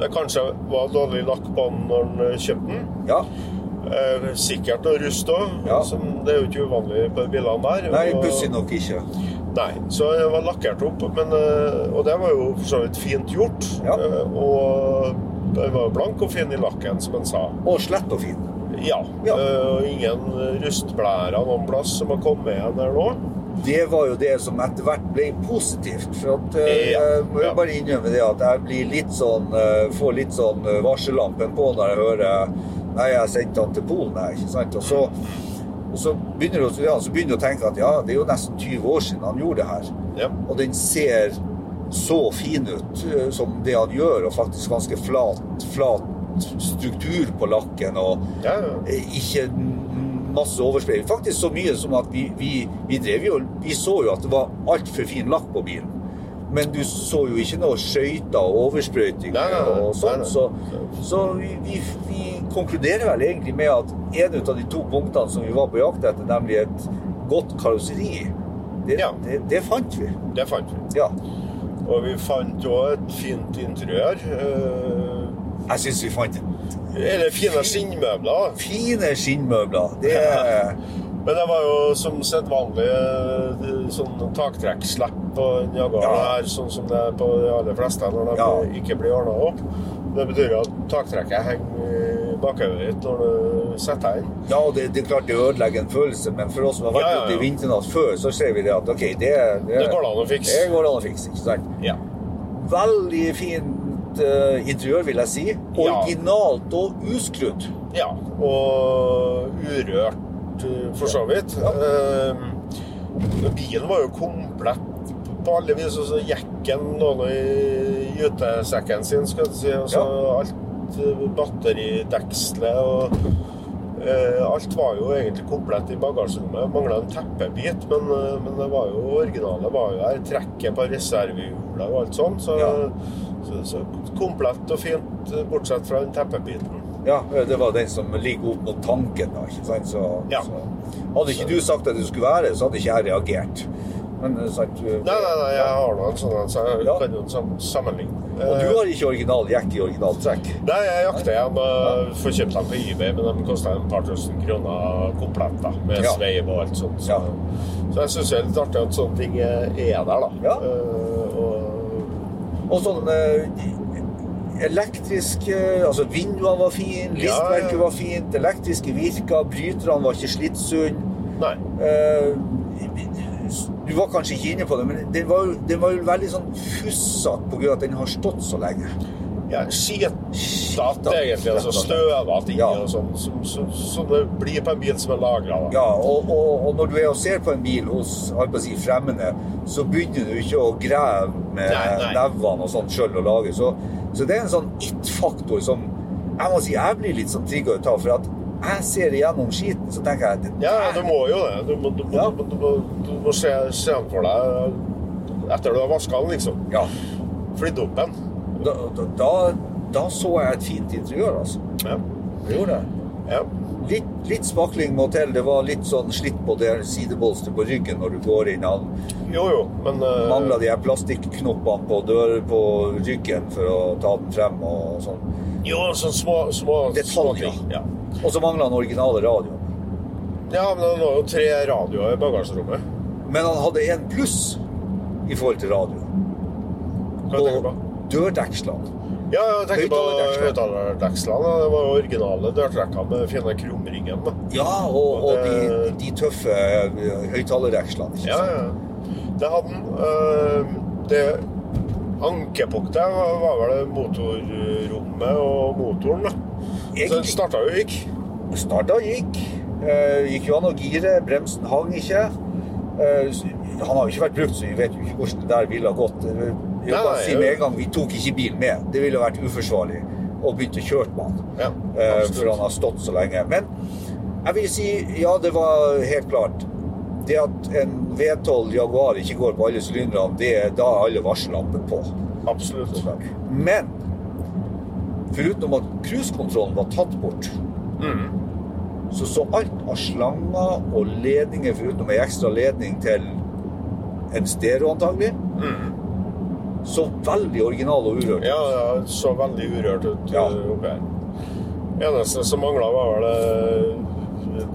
det kanskje var dårlig lakk på den når han eh, kjøpte den. Ja, Eh, sikkert noe rust òg, Ja. det er jo ikke uvanlig på bilene der. Nei, pussig nok ikke. Nei, så det var lakkert opp, men, eh, og det var jo for så vidt fint gjort. Ja. Og den var blank og fin i lakken, som han sa. Og slett og fin. Ja. Ja. Og ingen rustblærer noen plass som har kommet igjen der nå. Det var jo det som etter hvert ble positivt. For at, eh, Ja, jeg må jo bare innrømme det at jeg blir litt sånn, eh, får litt sånn eh, varsellampen på når jeg hører Nei, jeg sendte han til Polen, jeg, ikke sant? Og så, og så begynner du ja, å tenke at ja, det er jo nesten 20 år siden han gjorde det her. Ja. Og den ser så fin ut som det han gjør, og faktisk ganske flat, flat struktur på lakken. og Ja, ja. Ikke masse overspray. Faktisk så mye som at vi, vi, vi drev jo Vi så jo at det var altfor fin lakk på bilen. Men du så jo ikke noe skøyter og oversprøyting og sånn. Så, så vi, vi, vi konkluderer vel egentlig med at en av de to punktene som vi var på jakt etter, nemlig et godt karosseri, det, Ja. det, det fant vi. Det fant vi. Ja. Og vi fant òg et fint interiør. eh, Jeg syns vi fant Eller fine skinnmøbler. fine skinnmøbler. Det er Men det var jo som sedvanlig eh, sånn taktrekkslepp på den Ja. her, sånn som det er på de aller fleste når de Ja. ikke blir ordna opp. Det betyr at taktrekket henger bakover ditt når du setter deg inn. Ja, det, det er klart det ødelegger en følelse, men for oss som har vært Ja, ja, ute i vinternatt før, så ser vi det at ok, det, Det går an å fikse. Det går an å fikse, ikke sant? Ja. Veldig fint uh, interiør, vil jeg si. Originalt og uskrudd. ja. Og urørt, eh, for så vidt. Uh, bilen var jo komplett på alle vis. Også gikk lå noen i gytesekken sin, skal du si. Og så alt eh, batteridekselet og eh, Alt var jo egentlig komplett i bagasjerommet. Mangla en teppebit, men, eh, men det var jo originale var jo her. Trekket på reservehjulet og alt sånt. Så, Ja. Så, så komplett og fint, eh, bortsett fra den teppebiten. Ja, det var den som ligger opp mot tanken. da, ikke sant? Så, Ja. så Hadde ikke du sagt at du skulle være, så hadde ikke jeg reagert. Men eh, sant Nei, nei, nei, jeg har noen en sånn så jeg Ja. kan jo sammenligne. Og Eh, du har ikke original jekk i originalt trekk? Nei, jeg jakter igjen og får kjøpt dem på eBay, men de koster et par tusen kroner komplett, da, med Ja. sveiv og alt sånt. Så, Ja. så jeg syns det er litt artig at sånne ting er der, da. Og sånn eh, elektrisk eh, Altså, vinduene var fine, listverket var fint, elektriske virka, bryterne var ikke slitsunne. Nei. Eh, du var kanskje ikke inne på det, men den var, den var veldig sånn fussete pga. at den har stått så lenge. Ja, Skitete, egentlig. altså Støv og ting Ja. og sånn. Som, så, så det blir på en bil som er lagra. Ja, og, og, og når du er og ser på en bil hos si, fremmede, så begynner du ikke å grave med nevene og sånt sjøl og lage. Så, så det er en sånn it-faktor som jeg må si jeg blir litt sånn trigga ut av. For at jeg ser igjennom skiten, så tenker jeg Ja, du må jo det. Du må, du må, Ja. du må, du må, se, se den for deg etter du har vaska den, liksom. Ja, Flydd opp den. Da, da, da, så jeg et fint interiør, altså. Ja. Det gjorde jeg. ja. Litt, litt smakling må til. Det var litt sånn slitt på det sidebolsteret på ryggen når du går inn. Han Jo, jo, men uh... mangla de her plastikknoppene på dør på ryggen for å ta den frem og sånn. Jo, sånn små, små Detaljer. Ja. Og så mangla han originale radioen. ja, men det var jo tre radioer i bagasjerommet. Men han hadde en pluss i forhold til radio. Hva tenker du på? Dørdekslene. Ja, jeg tenker på Høyttalerdekslene. Det var originale dørtrekker med fine krumringen. da. Ja, og, og de, Det- de tøffe eh, høyttalerdekslene. Ja, ja. Det hadde den. Eh, Det ankepunktet var var vel motorrommet og motoren, da. Så den starta og gikk. starta og gikk. Gikk jo an å gire. Bremsen hang ikke. Eh, han har jo ikke vært brukt, så vi vet jo ikke hvordan det der ville ha gått. Vil bare si med en gang, Vi tok ikke bilen med. Det ville vært uforsvarlig å begynne å kjøre med han. Ja, for han har stått så lenge. Men jeg vil si ja, det var helt klart. Det at en V12 Jaguar ikke går på alle sylinderne, det er da alle varsellampene på. Absolutt. Men foruten at cruisekontrollen var tatt bort, Mm. så så alt av slanger og ledninger, foruten ei ekstra ledning til en stereo antagelig, så veldig original og urørt. ut. Ja, ja, så veldig urørt ut Ja. eh, oppi her. Eneste som mangla, var vel eh,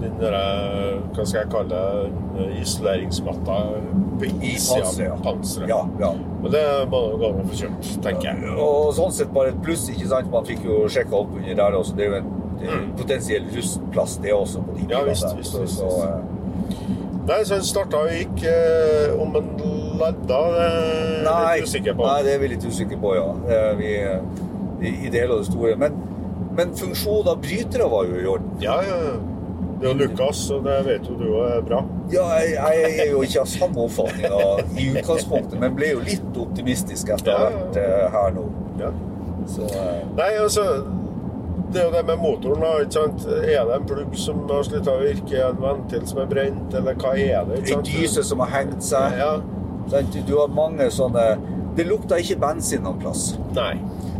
den derre Hva skal jeg kalle det? Isoleringsmatta på innsida av panseret. Ja, ja. Men det må jo gå an å få kjøpt, tenker jeg. Og sånn sett bare et pluss, ikke sant? Man fikk jo sjekka opp under der også. Det er jo en det Mm. potensiell rustplass, det også, på de Ja, visst, visst, der. visst, Så- så, visst. eh, Nei, så den starta og gikk eh, om en ladda, det er Nei, litt usikker på. nei, det er vi litt usikre på, ja. Eh, Vi, eh, i, det hele og det store. Men, men funksjonen av brytere var jo i orden. Ja, ja. Det er Lukas, og det vet jo du er bra. Ja, jeg, jeg er jo ikke av samme oppfatning i utgangspunktet, men ble jo litt optimistisk etter å ha vært eh, her nå. Ja. Så eh, Nei, altså Det er jo det med motoren, da. ikke sant? Er det en plugg som har slutta å virke? En ventil som er brent, eller hva er det? ikke sant? En dyse som har hengt seg. Ja. Du, har mange sånne Det lukta ikke bensin noen plass. Nei,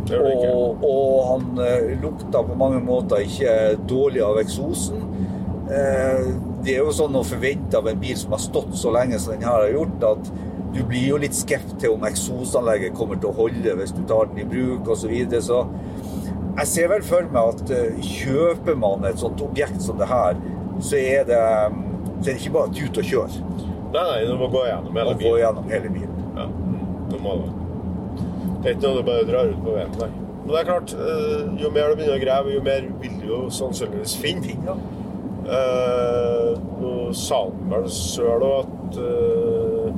det det ikke. Og, og han eh, lukta på mange måter ikke dårlig av eksosen. Eh, det er jo sånn å forvente av en bil som har stått så lenge som den her har gjort, at du blir jo litt skeptisk til om eksosanlegget kommer til å holde hvis du tar den i bruk osv. Så, videre. så jeg ser vel for meg at eh, kjøper man et sånt objekt som det her, så er det, så er det ikke bare tut og kjør Nei, du må gå gjennom hele og gå bilen. gjennom hele bilen. Ja, du må det. Det er ikke noe du bare drar ut på veien, nei. Men det er klart, eh, jo mer du begynner å grave, jo mer vil du jo sannsynligvis finne. Ja. Eh, Nå sa han vel òg at eh,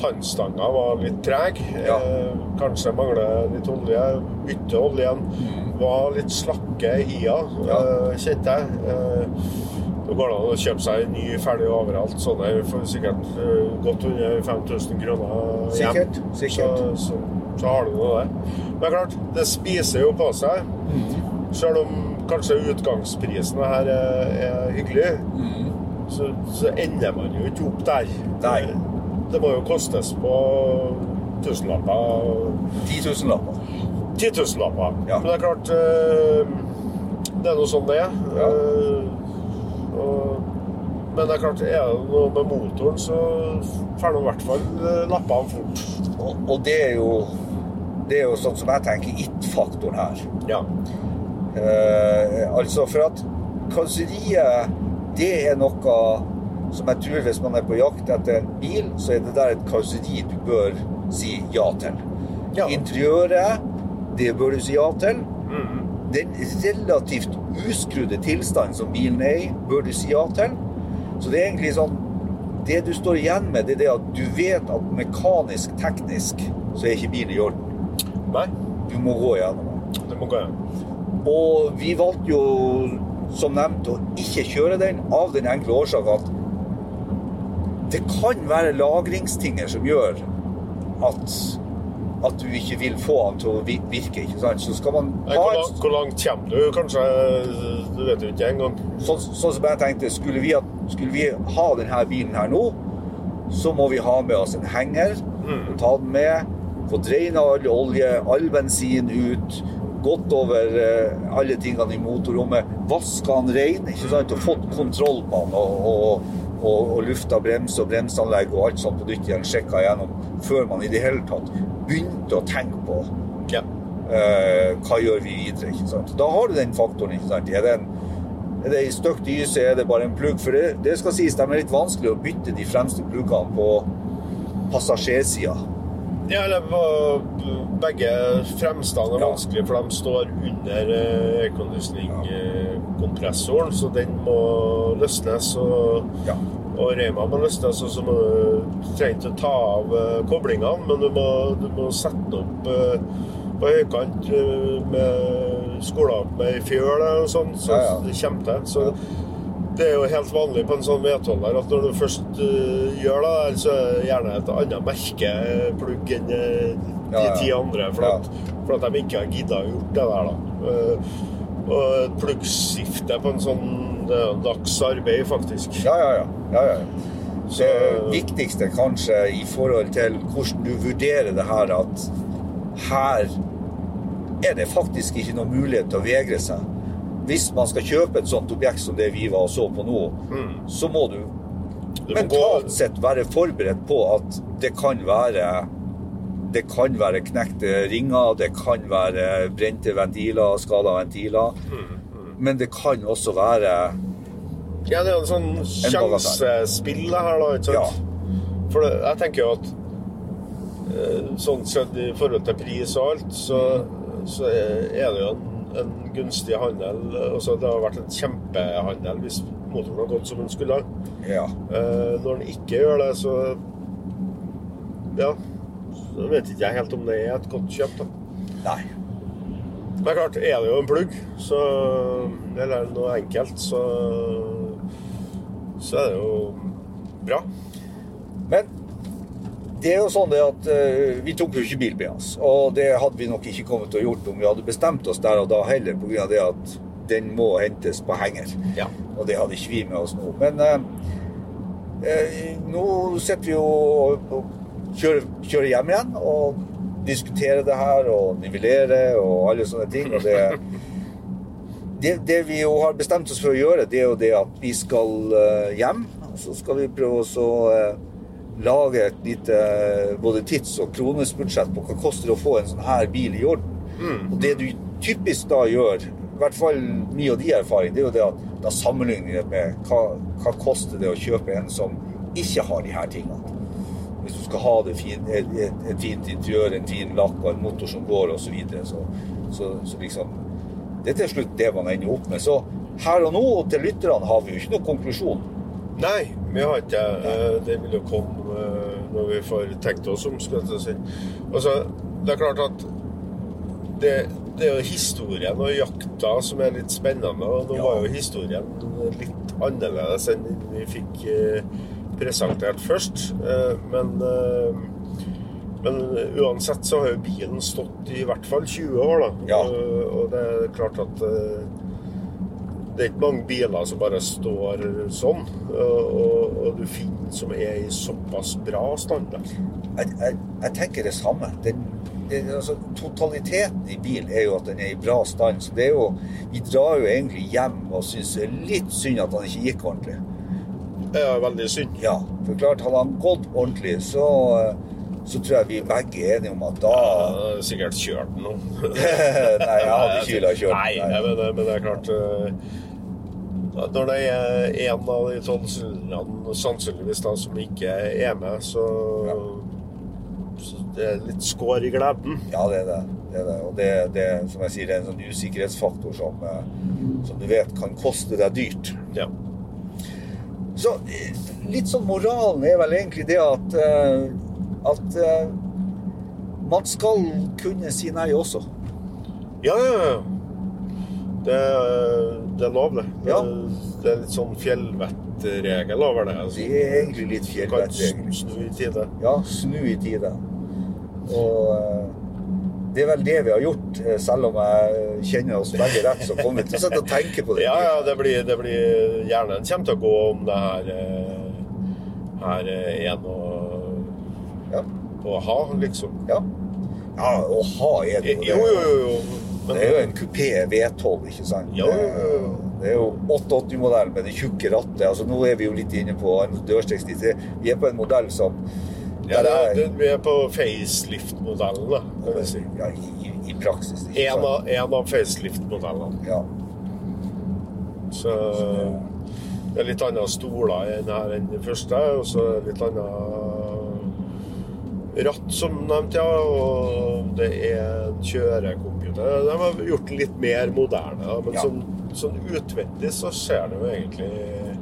tannstanga var litt treg. Ja. Eh, kanskje mangler litt olje. Bytte oljen. Var litt slakke i henne, Ja. eh, kjente jeg. Eh, det går an å kjøpe seg en ny ferdig overalt. Sånne for sikkert eh, godt under 5000 kroner hjem. Sikkert, sikkert. Så, så, så har du noe det. Men klart, det spiser jo på seg. Mm. Selv om kanskje utgangsprisen her er, er hyggelig, så, så ender man jo ikke opp der. Mm. Nei. Det må jo kostes på tusenlapper. 10 000-lapper. Titusenlapper. Ja. Men det er klart eh, Det er nå sånn det er. Ja. Eh, og, men det er klart, er det noe med motoren, så får nå i hvert fall lappa lappene fort. Og, og det er jo det er jo sånn som jeg tenker it-faktoren her. Ja. Eh, altså for at karosseriet, det er noe som jeg tror hvis man er på jakt etter en bil, så er det der et karosseri du bør si ja til. Ja. Interiøret, det bør du si ja til. Den relativt uskrudde tilstanden som bilen er i, bør du si ja til. Så det er egentlig sånn Det du står igjen med, det er det at du vet at mekanisk, teknisk, så er ikke bilen i orden. Nei, Du må gå igjennom den. Du må gå gjennom. Og vi valgte jo, som nevnt, å ikke kjøre den av den enkle årsak at det kan være lagringstinger som gjør at, at du ikke vil få den til å virke. ikke sant? Så skal man ha Hvor, langt, hvor langt kommer du? Kanskje Du vet jo ikke engang. sånn, så som jeg tenkte, skulle vi, skulle vi ha denne bilen her nå, så må vi ha med oss en henger, og ta den med, få dreina all olje, all bensin ut, gått over eh, alle tingene i motorrommet, vaska den rein, ikke sant, og fått kontroll på den, og, og, og, og lufta brems og bremseanlegg og alt sånt på nytt igjen, sjekka igjennom, før man i det hele tatt begynte å tenke på Ja. uh, hva gjør vi videre, ikke sant. Da har du den faktoren, ikke sant. Er det en er det i støkt dyse, er det bare en plugg? For det, det skal sies, de er litt vanskelig å bytte de fremste pluggene på passasjersida. Ja, eller begge fremstene er Ja. vanskelig, for de står under eh, airconditioning-kompressoren, så den må løsnes. Og, Ja. Og Reima må løsnes, og så må du trenger ikke å ta av eh, koblingene, men du må, du må sette opp eh, på høykant eh, med skola med fjøl eller sånt, så Ja, ja. det kommer til. Så det er jo helt vanlig på en sånn V12-er at når du først gjør det, der, så er det gjerne et annet merkeplugg enn de Ja, ti andre, for, at, for at de ikke har gidda å gjort det der. da. Og et pluggskifte på en sånn det er dags arbeid, faktisk. Ja, ja, ja. ja, ja. Så- Det viktigste kanskje i forhold til hvordan du vurderer det her, at her er det faktisk ikke noe mulighet til å vegre seg. Hvis man skal kjøpe et sånt objekt som det vi var og så på nå, så må du Du må gå sett være forberedt på at det kan være det kan være knekte ringer, det kan være brente ventiler, skada ventiler. Men det kan også være Ja, det er en sånn sjansespill her, da. ikke sant? Ja. For det, jeg tenker jo at eh, sånn sett i forhold til pris og alt, så, så er det jo en, en gunstig handel. Også, det har vært en kjempehandel hvis motoren har gått som den skulle. Ja. Eh, når den ikke gjør det, så Ja. Så vet ikke jeg helt om det er et godt kjøp, da. Nei. Men klart, er det jo en plugg, så Eller noe enkelt, så Så er det jo bra. Men det er jo sånn det at uh, vi tok jo ikke bil med oss. Og det hadde vi nok ikke kommet til å gjort om vi hadde bestemt oss der og da heller, pga. det at den må hentes på henger. Ja. Og det hadde ikke vi med oss nå. Men uh, uh, nå sitter vi jo og kjører, kjører hjem igjen og diskuterer det her og nivellere og alle sånne ting. Og det, det, det vi jo har bestemt oss for å gjøre, det er jo det at vi skal eh, hjem. Og så skal vi prøve å så, eh, lage et lite eh, både tids- og kronesbudsjett på hva det koster å få en sånn her bil i orden. Og det du typisk da gjør, i hvert fall min og de erfaring, det er jo det at da sammenligner vi med hva, hva koster det å kjøpe en som ikke har de her tingene. Hvis du skal ha det fin, et, et, et fint interiør, en fin lakk og en motor som går osv., så, videre, så, så, så liksom Det er til slutt det man ender opp med. Så her og nå, og til lytterne, har vi jo ikke noen konklusjon. Nei, vi har ikke det. Det vil jo komme eh, når vi får tenkt oss om, skal jeg si. Altså, det er klart at det, det er jo historien og jakta som er litt spennende. Og nå Ja. var jo historien litt annerledes enn vi fikk eh, presentert først. Eh, men eh, men uansett så har jo bilen stått i hvert fall 20 år, da. Ja. Eh, og det er klart at det er ikke mange biler som bare står sånn, og, og, du finner som er i såpass bra stand. Jeg, jeg, jeg tenker det samme. Den, det, altså, totaliteten i bilen er jo at den er i bra stand. Så det er jo, vi drar jo egentlig hjem og syns litt synd at han ikke gikk ordentlig. Det er veldig synd. Ja, for klart, hadde han gått ordentlig, så, så tror jeg vi begge er enige om at da ja, sikkert kjørt den nå. Nei, jeg hadde ikke villet kjøre. Nei, Nei. Men, men det er klart eh, Når det er en av de tolv sannsynligvis da, som ikke er med, så, så det er litt skår i gleden. Ja, det er det. Det er det. Og det, det som jeg sier, det er en sånn usikkerhetsfaktor som, eh, som du vet kan koste deg dyrt. Ja. Så eh, litt sånn moralen er vel egentlig det at, eh, at eh, man skal kunne si nei også. Ja, ja, ja. Det, det er lovlig. det. Ja. Det er litt sånn fjellvettregel over det. Altså. Det er egentlig litt fjellvettregel. snu i tide. Ja, snu i tide. Og det er vel det vi har gjort, eh, selv om jeg kjenner oss begge rett, så kommer vi til å sitte og tenke på det. Ja, ja, det blir, det blir gjerne en kommer til å gå om det her eh, her er noe Ja. å ha, liksom. Ja, ja å ha er det Jo, jo, jo. jo. Men, Det er jo en kupé V12, ikke sant? Jo, jo, jo. Det er jo 880-modell med det tjukke rattet. Altså, nå er vi jo litt inne på en dørstegsnit. Vi er på en modell som ja, det, er- det, vi er på facelift-modellene, kan vi si. Ja, i, i, praksis. En av, en av facelift-modellene. Ja. Så det er litt andre stoler enn her enn den første, og så litt annet ratt, som nevnt, ja. Og det er en kjørecomputer. De har gjort den litt mer moderne, men Ja. sånn, sånn utvendig så ser det jo egentlig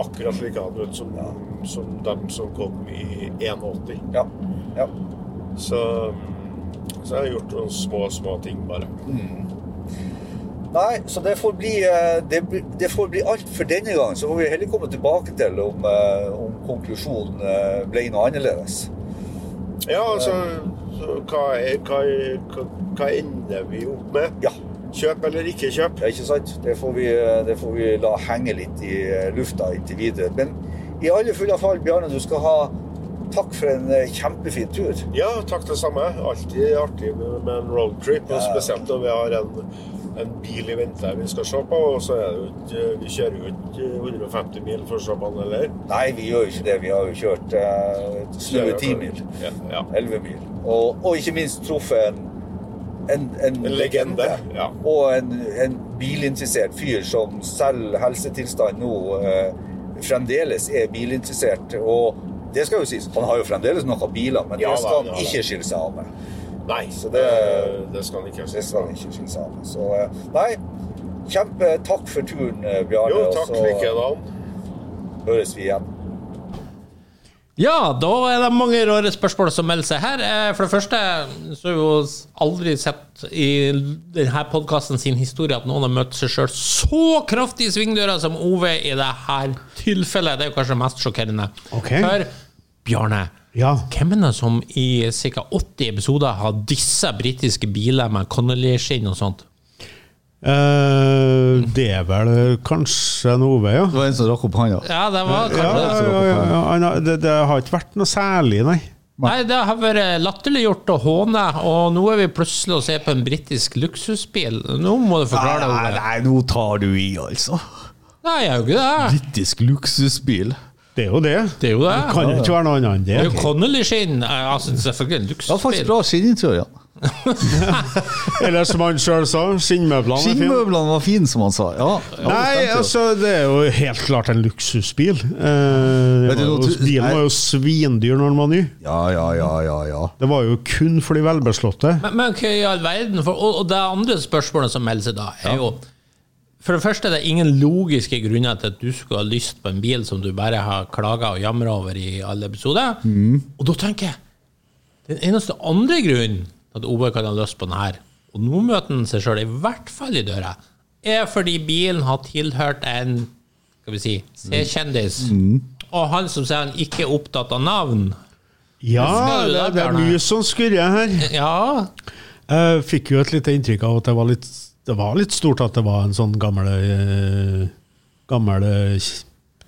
akkurat likedan ut som, som dem som kom i 81. Ja. ja. Så, så jeg har gjort noen små, små ting, bare. Nei, så det får bli, eh, det, det får bli alt for denne gangen. Så får vi heller komme tilbake til om, eh, om konklusjonen eh, ble noe annerledes. Ja, altså så hva, hva, hva, hva ender vi opp med? Ja. Kjøp eller ikke kjøp? Ja, ikke sant? Det får, vi, eh, det får vi la henge litt i eh, lufta inntil videre. Men i alle fulle fall, Bjarne, du skal ha takk for en eh, kjempefin tur. Ja, takk det samme. Alltid artig med, en roadtrip, og spesielt når vi har en, en bil i vente vi skal se på. Og så er det ikke Vi kjører jo ikke 150 mil på den heller. Nei, vi gjør jo ikke det. Vi har jo kjørt eh, snaue ti mil. Ja, ja. 11 mil. Og, og ikke minst truffet en, en, en, En legende, ja. Og en, en bilinteressert fyr som selv helsetilstand nå eh, fremdeles er bilinteressert. Og det skal jo sies, han har jo fremdeles noen biler, men Ja det skal han ikke skille seg av med. Nei, Så det, det- det skal han ikke. Skille seg av med. Så eh, nei, kjempe takk for turen, eh, Bjarne. Jo, takk likedan. høres vi igjen. Ja, da er det mange rare spørsmål som melder seg her. Eh, For det første så har vi jo aldri sett i denne podkasten sin historie at noen har møtt seg sjøl så kraftig i svingdøra som Ove i dette tilfellet. Det er jo kanskje mest sjokkerende. Okay. For Bjarne, Ja. hvem er det som i ca. 80 episoder har disse britiske biler med Connolly-skinn og sånt? Eh, det er vel kanskje en Ove, ja. Det var en som rakk opp hånda. Ja, det var Ja, kanskje ja, ja, ja. Det, det har ikke vært noe særlig, nei. Nei, det har vært latterliggjort og håne, og nå er vi plutselig å se på en britisk luksusbil. Nå må du forklare deg. Nei, nei, nå tar du i, altså. Nei, jeg er jo ikke det. Britisk luksusbil. Det er jo det. Det er jo det. Det kan jo ikke være noe annet enn Det er jo det. Connolly-skinn. Altså, selvfølgelig en Det var faktisk luksusbil. bra skinninteriør. Eller som han sjøl sa, skinnmøblene fine. Skinnmøblene var fine, som han sa. Ja, ja, Nei, det altså, det er jo helt klart en luksusbil. Eh, var jo, du- bilen var jo svindyr når den var ny. Ja, ja, ja, ja, ja. Det var jo kun for de velbeslåtte. Men, men hva i all verden? For, og, og det andre spørsmålet som melder seg da, er jo For det første er det ingen logiske grunner til at du skulle ha lyst på en bil som du bare har klaga og jamra over i alle episoder. Og da tenker jeg Den eneste andre grunnen at Oberg kan ha lyst på den her, og nå møter han seg sjøl i hvert fall i døra, er fordi bilen har tilhørt en skal vi si, C-kjendis. Og han som sier han ikke er opptatt av navn. Ja, det, det, det er mye som skurrer her. Ja, Jeg fikk jo et lite inntrykk av at det var litt, det var litt stort at det var en sånn gammel gamle, Gammel eh,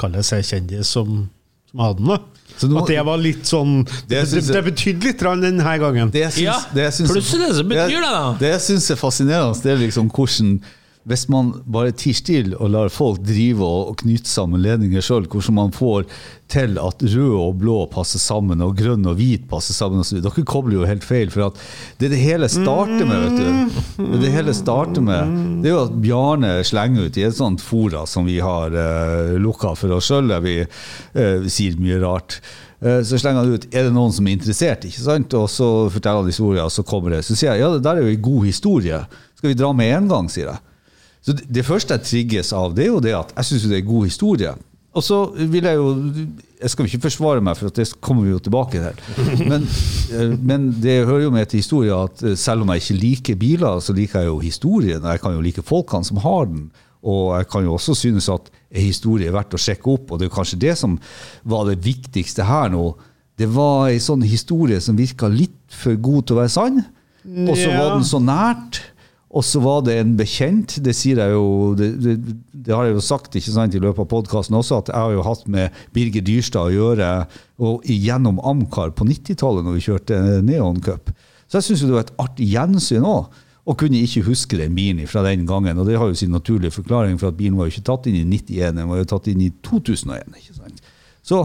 Kall det C-kjendis som, som hadde den. da. Så nå- at det var litt sånn Det, det, det jeg- betydde litt denne gangen. Det syns, Ja, det syns- plutselig så betyr det da. Det jeg syns er fascinerende, det er liksom hvordan hvis man bare tier stille og lar folk drive og, knytte sammen ledninger sjøl, hvordan man får til at rød og blå passer sammen, og grønn og hvit passer sammen. Dere kobler jo helt feil. For det det hele starter med, vet du. Det det hele starter med. Det er jo at Bjarne slenger ut i et sånt fora som vi har uh, lukka for oss sjøl, der vi uh, sier mye rart. Eh, Så slenger han ut er det noen som er interessert, ikke sant? og så forteller han historien, og så kommer det. Så sier jeg ja, det der er jo en god historie. Skal vi dra med en gang, sier jeg. Så det, det første jeg trigges av, det er jo det at jeg syns det er en god historie. Og så vil jeg jo Jeg skal ikke forsvare meg, for at det kommer vi jo tilbake til. Men, eh, men det hører jo med til historien at eh, selv om jeg ikke liker biler, så liker jeg jo historien. Jeg kan jo like folkene som har den. Og jeg kan jo også synes at en historie er verdt å sjekke opp, og det er kanskje det som var det viktigste her nå. Det var ei sånn historie som virka litt for god til å være sann, og så var den så nært. Og så var det en bekjent, det sier jeg jo, det, det, det har jeg jo sagt ikke sant, i løpet av podkasten også, at jeg har jo hatt med Birger Dyrstad å gjøre og gjennom Amcar på 90-tallet når vi kjørte Neon Cup. Så jeg syns det var et artig gjensyn òg. Og kunne ikke huske den bilen fra den gangen. Og det har jo sin naturlige forklaring, for at bilen var jo ikke tatt inn i 91, den var jo tatt inn i 2001. ikke sant? Så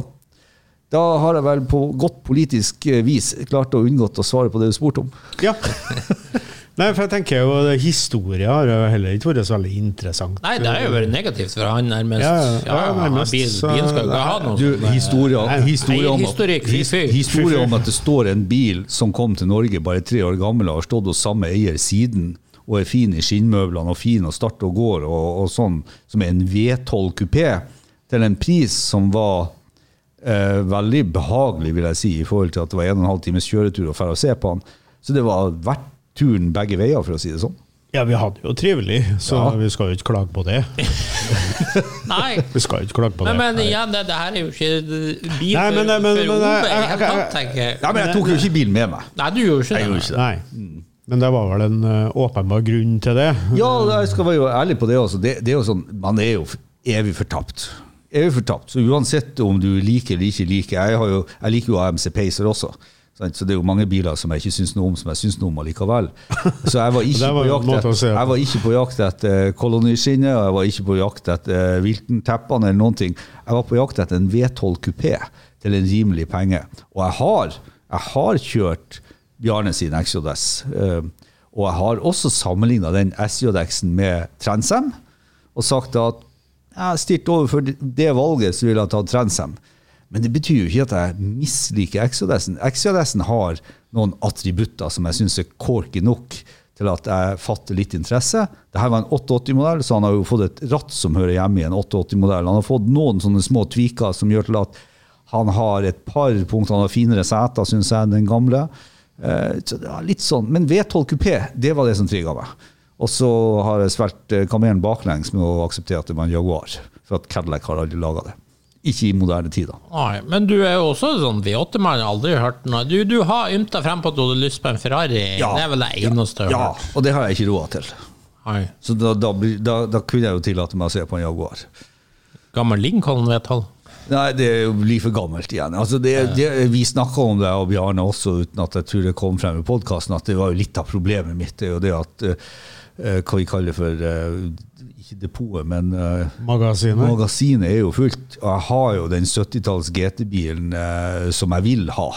da har jeg vel på godt politisk eh, vis klart å unngått å svare på det du spurte om. Ja. Nei, for jeg tenker jo Historie har jo heller ikke vært så veldig interessant. Nei, det har jo vært negativt for han nærmest. Ja, ja, Ja, ja, nærmest, bil, bilen skal jo ikke ha noe Du, historie, Nei, historie, om, at, his, historie om at det står en bil som kom til Norge bare tre år gammel og har stått hos samme eier siden, og er fin i skinnmøblene og fin og starter og går, og, og sånn, som er en V12 kupé, til en pris som var eh, veldig behagelig, vil jeg si, i forhold til at det var en og en halv times kjøretur å dra og se på han. Så det var verdt turen begge veier, for å si det sånn. Ja, vi hadde jo trivelig, så Ja. vi skal jo ikke klage på det. Nei. Vi skal jo ikke klage på det. Men, men igjen, det, det her er jo ikke bil Nei, men- men- men- for men- Ove i jeg- jeg- jeg. Men jeg tok jo ikke bilen med meg. Nei, du gjorde ikke Jeg det. gjorde ikke det. Nei. Men det var vel en eh, åpenbar grunn til det. Ja, jeg skal være jo ærlig på det også. Det, det er jo sånn, man er jo evig fortapt. Evig fortapt. Så uansett om du liker eller ikke liker Jeg, har jo, jeg liker jo AMC Pacer også. Så det er jo mange biler som jeg ikke syns noe om, som jeg syns noe om allikevel. Så jeg var ikke, var på, jakt etter, jeg var ikke på jakt etter koloniskinnet, og jeg var ikke på jakt etter viltenteppene Wilton-teppene eller noen ting. Jeg var på jakt etter en V12 kupé til en rimelig penge. Og jeg har, jeg har kjørt Bjarne sin XJS. eh, Og jeg har også sammenligna den SJX-en med Trensem og sagt at jeg stilt overfor det valget, så ville jeg tatt Transam. Men det betyr jo ikke at jeg misliker XJS-en. XJS-en har noen attributter som jeg syns er corky nok til at jeg fatter litt interesse. Dette var en 880-modell, så han har jo fått et ratt som hører hjemme i en 880-modell. Han har fått noen sånne små tviker som gjør til at han har et par punkter. Han har finere seter, syns jeg, enn den gamle. Eh, Så det var litt sånn. Men V12 kupé, det var det som trigga meg. Og så har jeg svelget eh, kamelen baklengs med å akseptere at det var en Jaguar. For at Cadillac har aldri laga det. Ikke i moderne tid, da. Nei, men du er jo også sånn V8-mann, aldri hørt noe. Du, du har ymta frem på at du hadde lyst på en Ferrari. Ja. Det er vel det eneste jeg Ja, har hørt. og det har jeg ikke råd til. Nei. Så da, da, da, da kunne jeg jo tillate meg å se på en Jaguar. Gammel Lincoln, vet han. Nei, det blir for gammelt igjen. Altså det, det, vi snakka om det, og Bjarne også, uten at jeg tror det kom frem i podkasten, at det var jo litt av problemet mitt. Det er jo det at eh, Hva vi kaller for eh, Ikke depotet, men uh, Magasinet. Magasinet er jo fullt. Og jeg har jo den 70-talls GT-bilen uh, som jeg vil ha.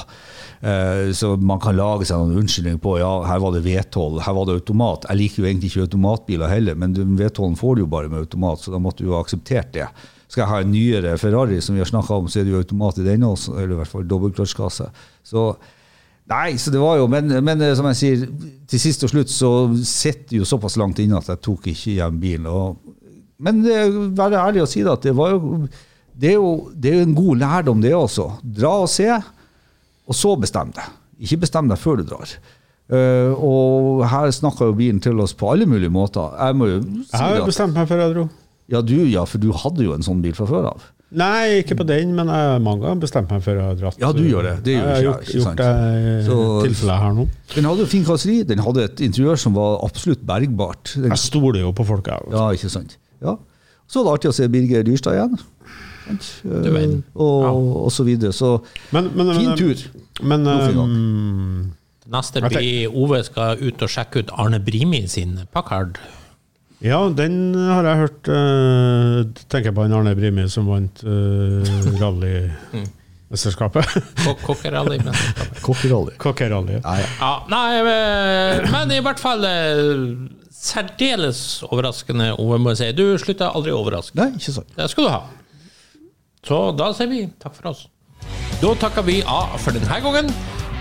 Uh, så man kan lage seg noen unnskyldning på ja, her var det V12, her var det automat. Jeg liker jo egentlig ikke automatbiler heller, men V12-en får du jo bare med automat, så da måtte du jo ha akseptert det. Skal jeg ha en nyere Ferrari, som vi har snakka om, så er det jo automat i den også, eller i hvert fall dobbeltkløtsjkasse. Så Nei, så det var jo, men, men eh, som jeg sier, til sist og slutt så sitter jo såpass langt inne at jeg tok ikke hjem bilen. Og, men det er være ærlig å si det, at det var jo det er jo, det er jo en god lærdom, det også. Dra og se, og så bestem deg. Ikke bestem deg før du drar. Uh, og her snakka jo bilen til oss på alle mulige måter. Jeg må jo si Jeg har bestemt meg før jeg dro. ja, du, ja, for du hadde jo en sånn bil fra før av. Nei, ikke på den, men jeg mange har bestemt meg for å dra. Ja, du gjør det. Det gjør jeg har gjort, gjort det i tilfellet her nå. Den hadde jo fin kasseri, den hadde et interiør som var absolutt bergbart. Den Jeg stoler jo på folk. Jeg, Ja, ikke sant. Ja. Så var det artig å se Birger Dyrstad igjen. Sant? Du vet. Og, og så videre. Så Men, men, fin men, tur. Men um, Neste blir Ove skal ut og sjekke ut Arne Brimi sin Packard. Ja, den har jeg hørt. Uh, tenker på han Arne Brimi som vant uh, rallymesterskapet. Ko- Kokkerally-mesterskapet. Kokkerally. Kokkerally. Ja, ja. Ja, nei, eh, men i hvert fall eh, særdeles overraskende, må jeg si. Du slutter aldri å overraske. Nei, ikke sant. Det skal du ha. Så da sier vi takk for oss. Da takker vi A for denne gangen.